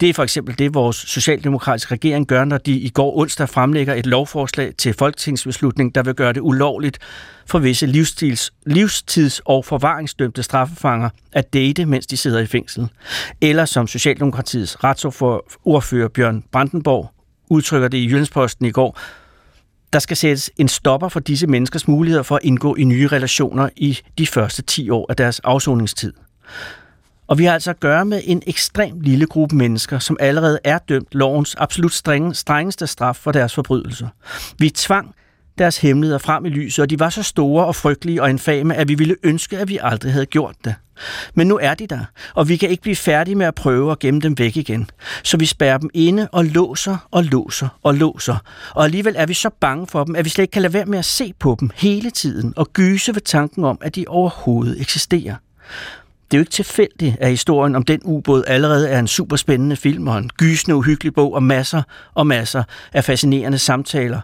Det er for eksempel det, vores socialdemokratiske regering gør, når de i går onsdag fremlægger et lovforslag til folketingsbeslutning, der vil gøre det ulovligt for visse livsstils, livstids- og forvaringsdømte straffefanger at date, mens de sidder i fængsel. Eller som Socialdemokratiets retsordfører Bjørn Brandenborg udtrykker det i Jyllandsposten i går, der skal sættes en stopper for disse menneskers muligheder for at indgå i nye relationer i de første 10 år af deres afsoningstid. Og vi har altså at gøre med en ekstrem lille gruppe mennesker, som allerede er dømt lovens absolut strengeste straf for deres forbrydelser. Vi tvang deres hemmeligheder frem i lyset, og de var så store og frygtelige og infame, at vi ville ønske, at vi aldrig havde gjort det. Men nu er de der, og vi kan ikke blive færdige med at prøve at gemme dem væk igen. Så vi spærrer dem inde og låser og låser og låser. Og alligevel er vi så bange for dem, at vi slet ikke kan lade være med at se på dem hele tiden og gyse ved tanken om, at de overhovedet eksisterer. Det er jo ikke tilfældigt, at historien om den ubåd allerede er en super spændende film og en gysende uhyggelig bog og masser og masser af fascinerende samtaler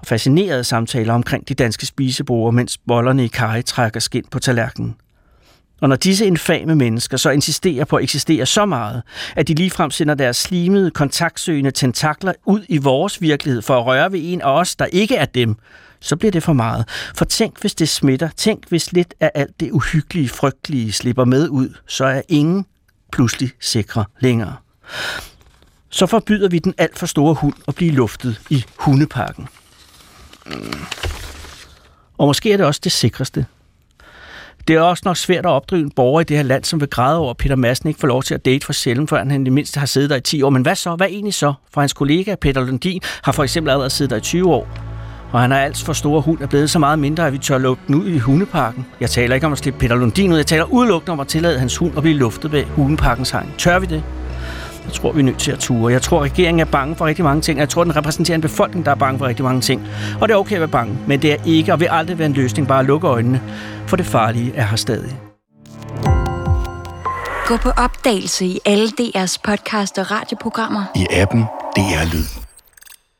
og fascinerede samtaler omkring de danske spisebord, mens bollerne i kaj trækker skind på tallerkenen. Og når disse infame mennesker så insisterer på at eksistere så meget, at de ligefrem sender deres slimede, kontaktsøgende tentakler ud i vores virkelighed for at røre ved en af os, der ikke er dem, så bliver det for meget. For tænk, hvis det smitter. Tænk, hvis lidt af alt det uhyggelige, frygtelige slipper med ud, så er ingen pludselig sikre længere. Så forbyder vi den alt for store hund at blive luftet i hundeparken. Mm. Og måske er det også det sikreste. Det er også nok svært at opdrive en borger i det her land, som vil græde over, at Peter Madsen ikke får lov til at date for sjældent, før han i det mindste har siddet der i 10 år. Men hvad så? Hvad egentlig så? For hans kollega Peter Lundin har for eksempel allerede siddet der i 20 år. Og han har alt for store hund er blevet så meget mindre, at vi tør lukke den ud i hundeparken. Jeg taler ikke om at slippe Peter Lundin ud, jeg taler udelukkende om at tillade hans hund at blive luftet ved hundeparkens hegn. Tør vi det? Jeg tror, vi er nødt til at ture. Jeg tror, regeringen er bange for rigtig mange ting. Jeg tror, den repræsenterer en befolkning, der er bange for rigtig mange ting. Og det er okay at være bange, men det er ikke og vil aldrig være en løsning bare at lukke øjnene. For det farlige er her stadig. Gå på opdagelse i alle DR's podcast og radioprogrammer. I appen DR Lyd.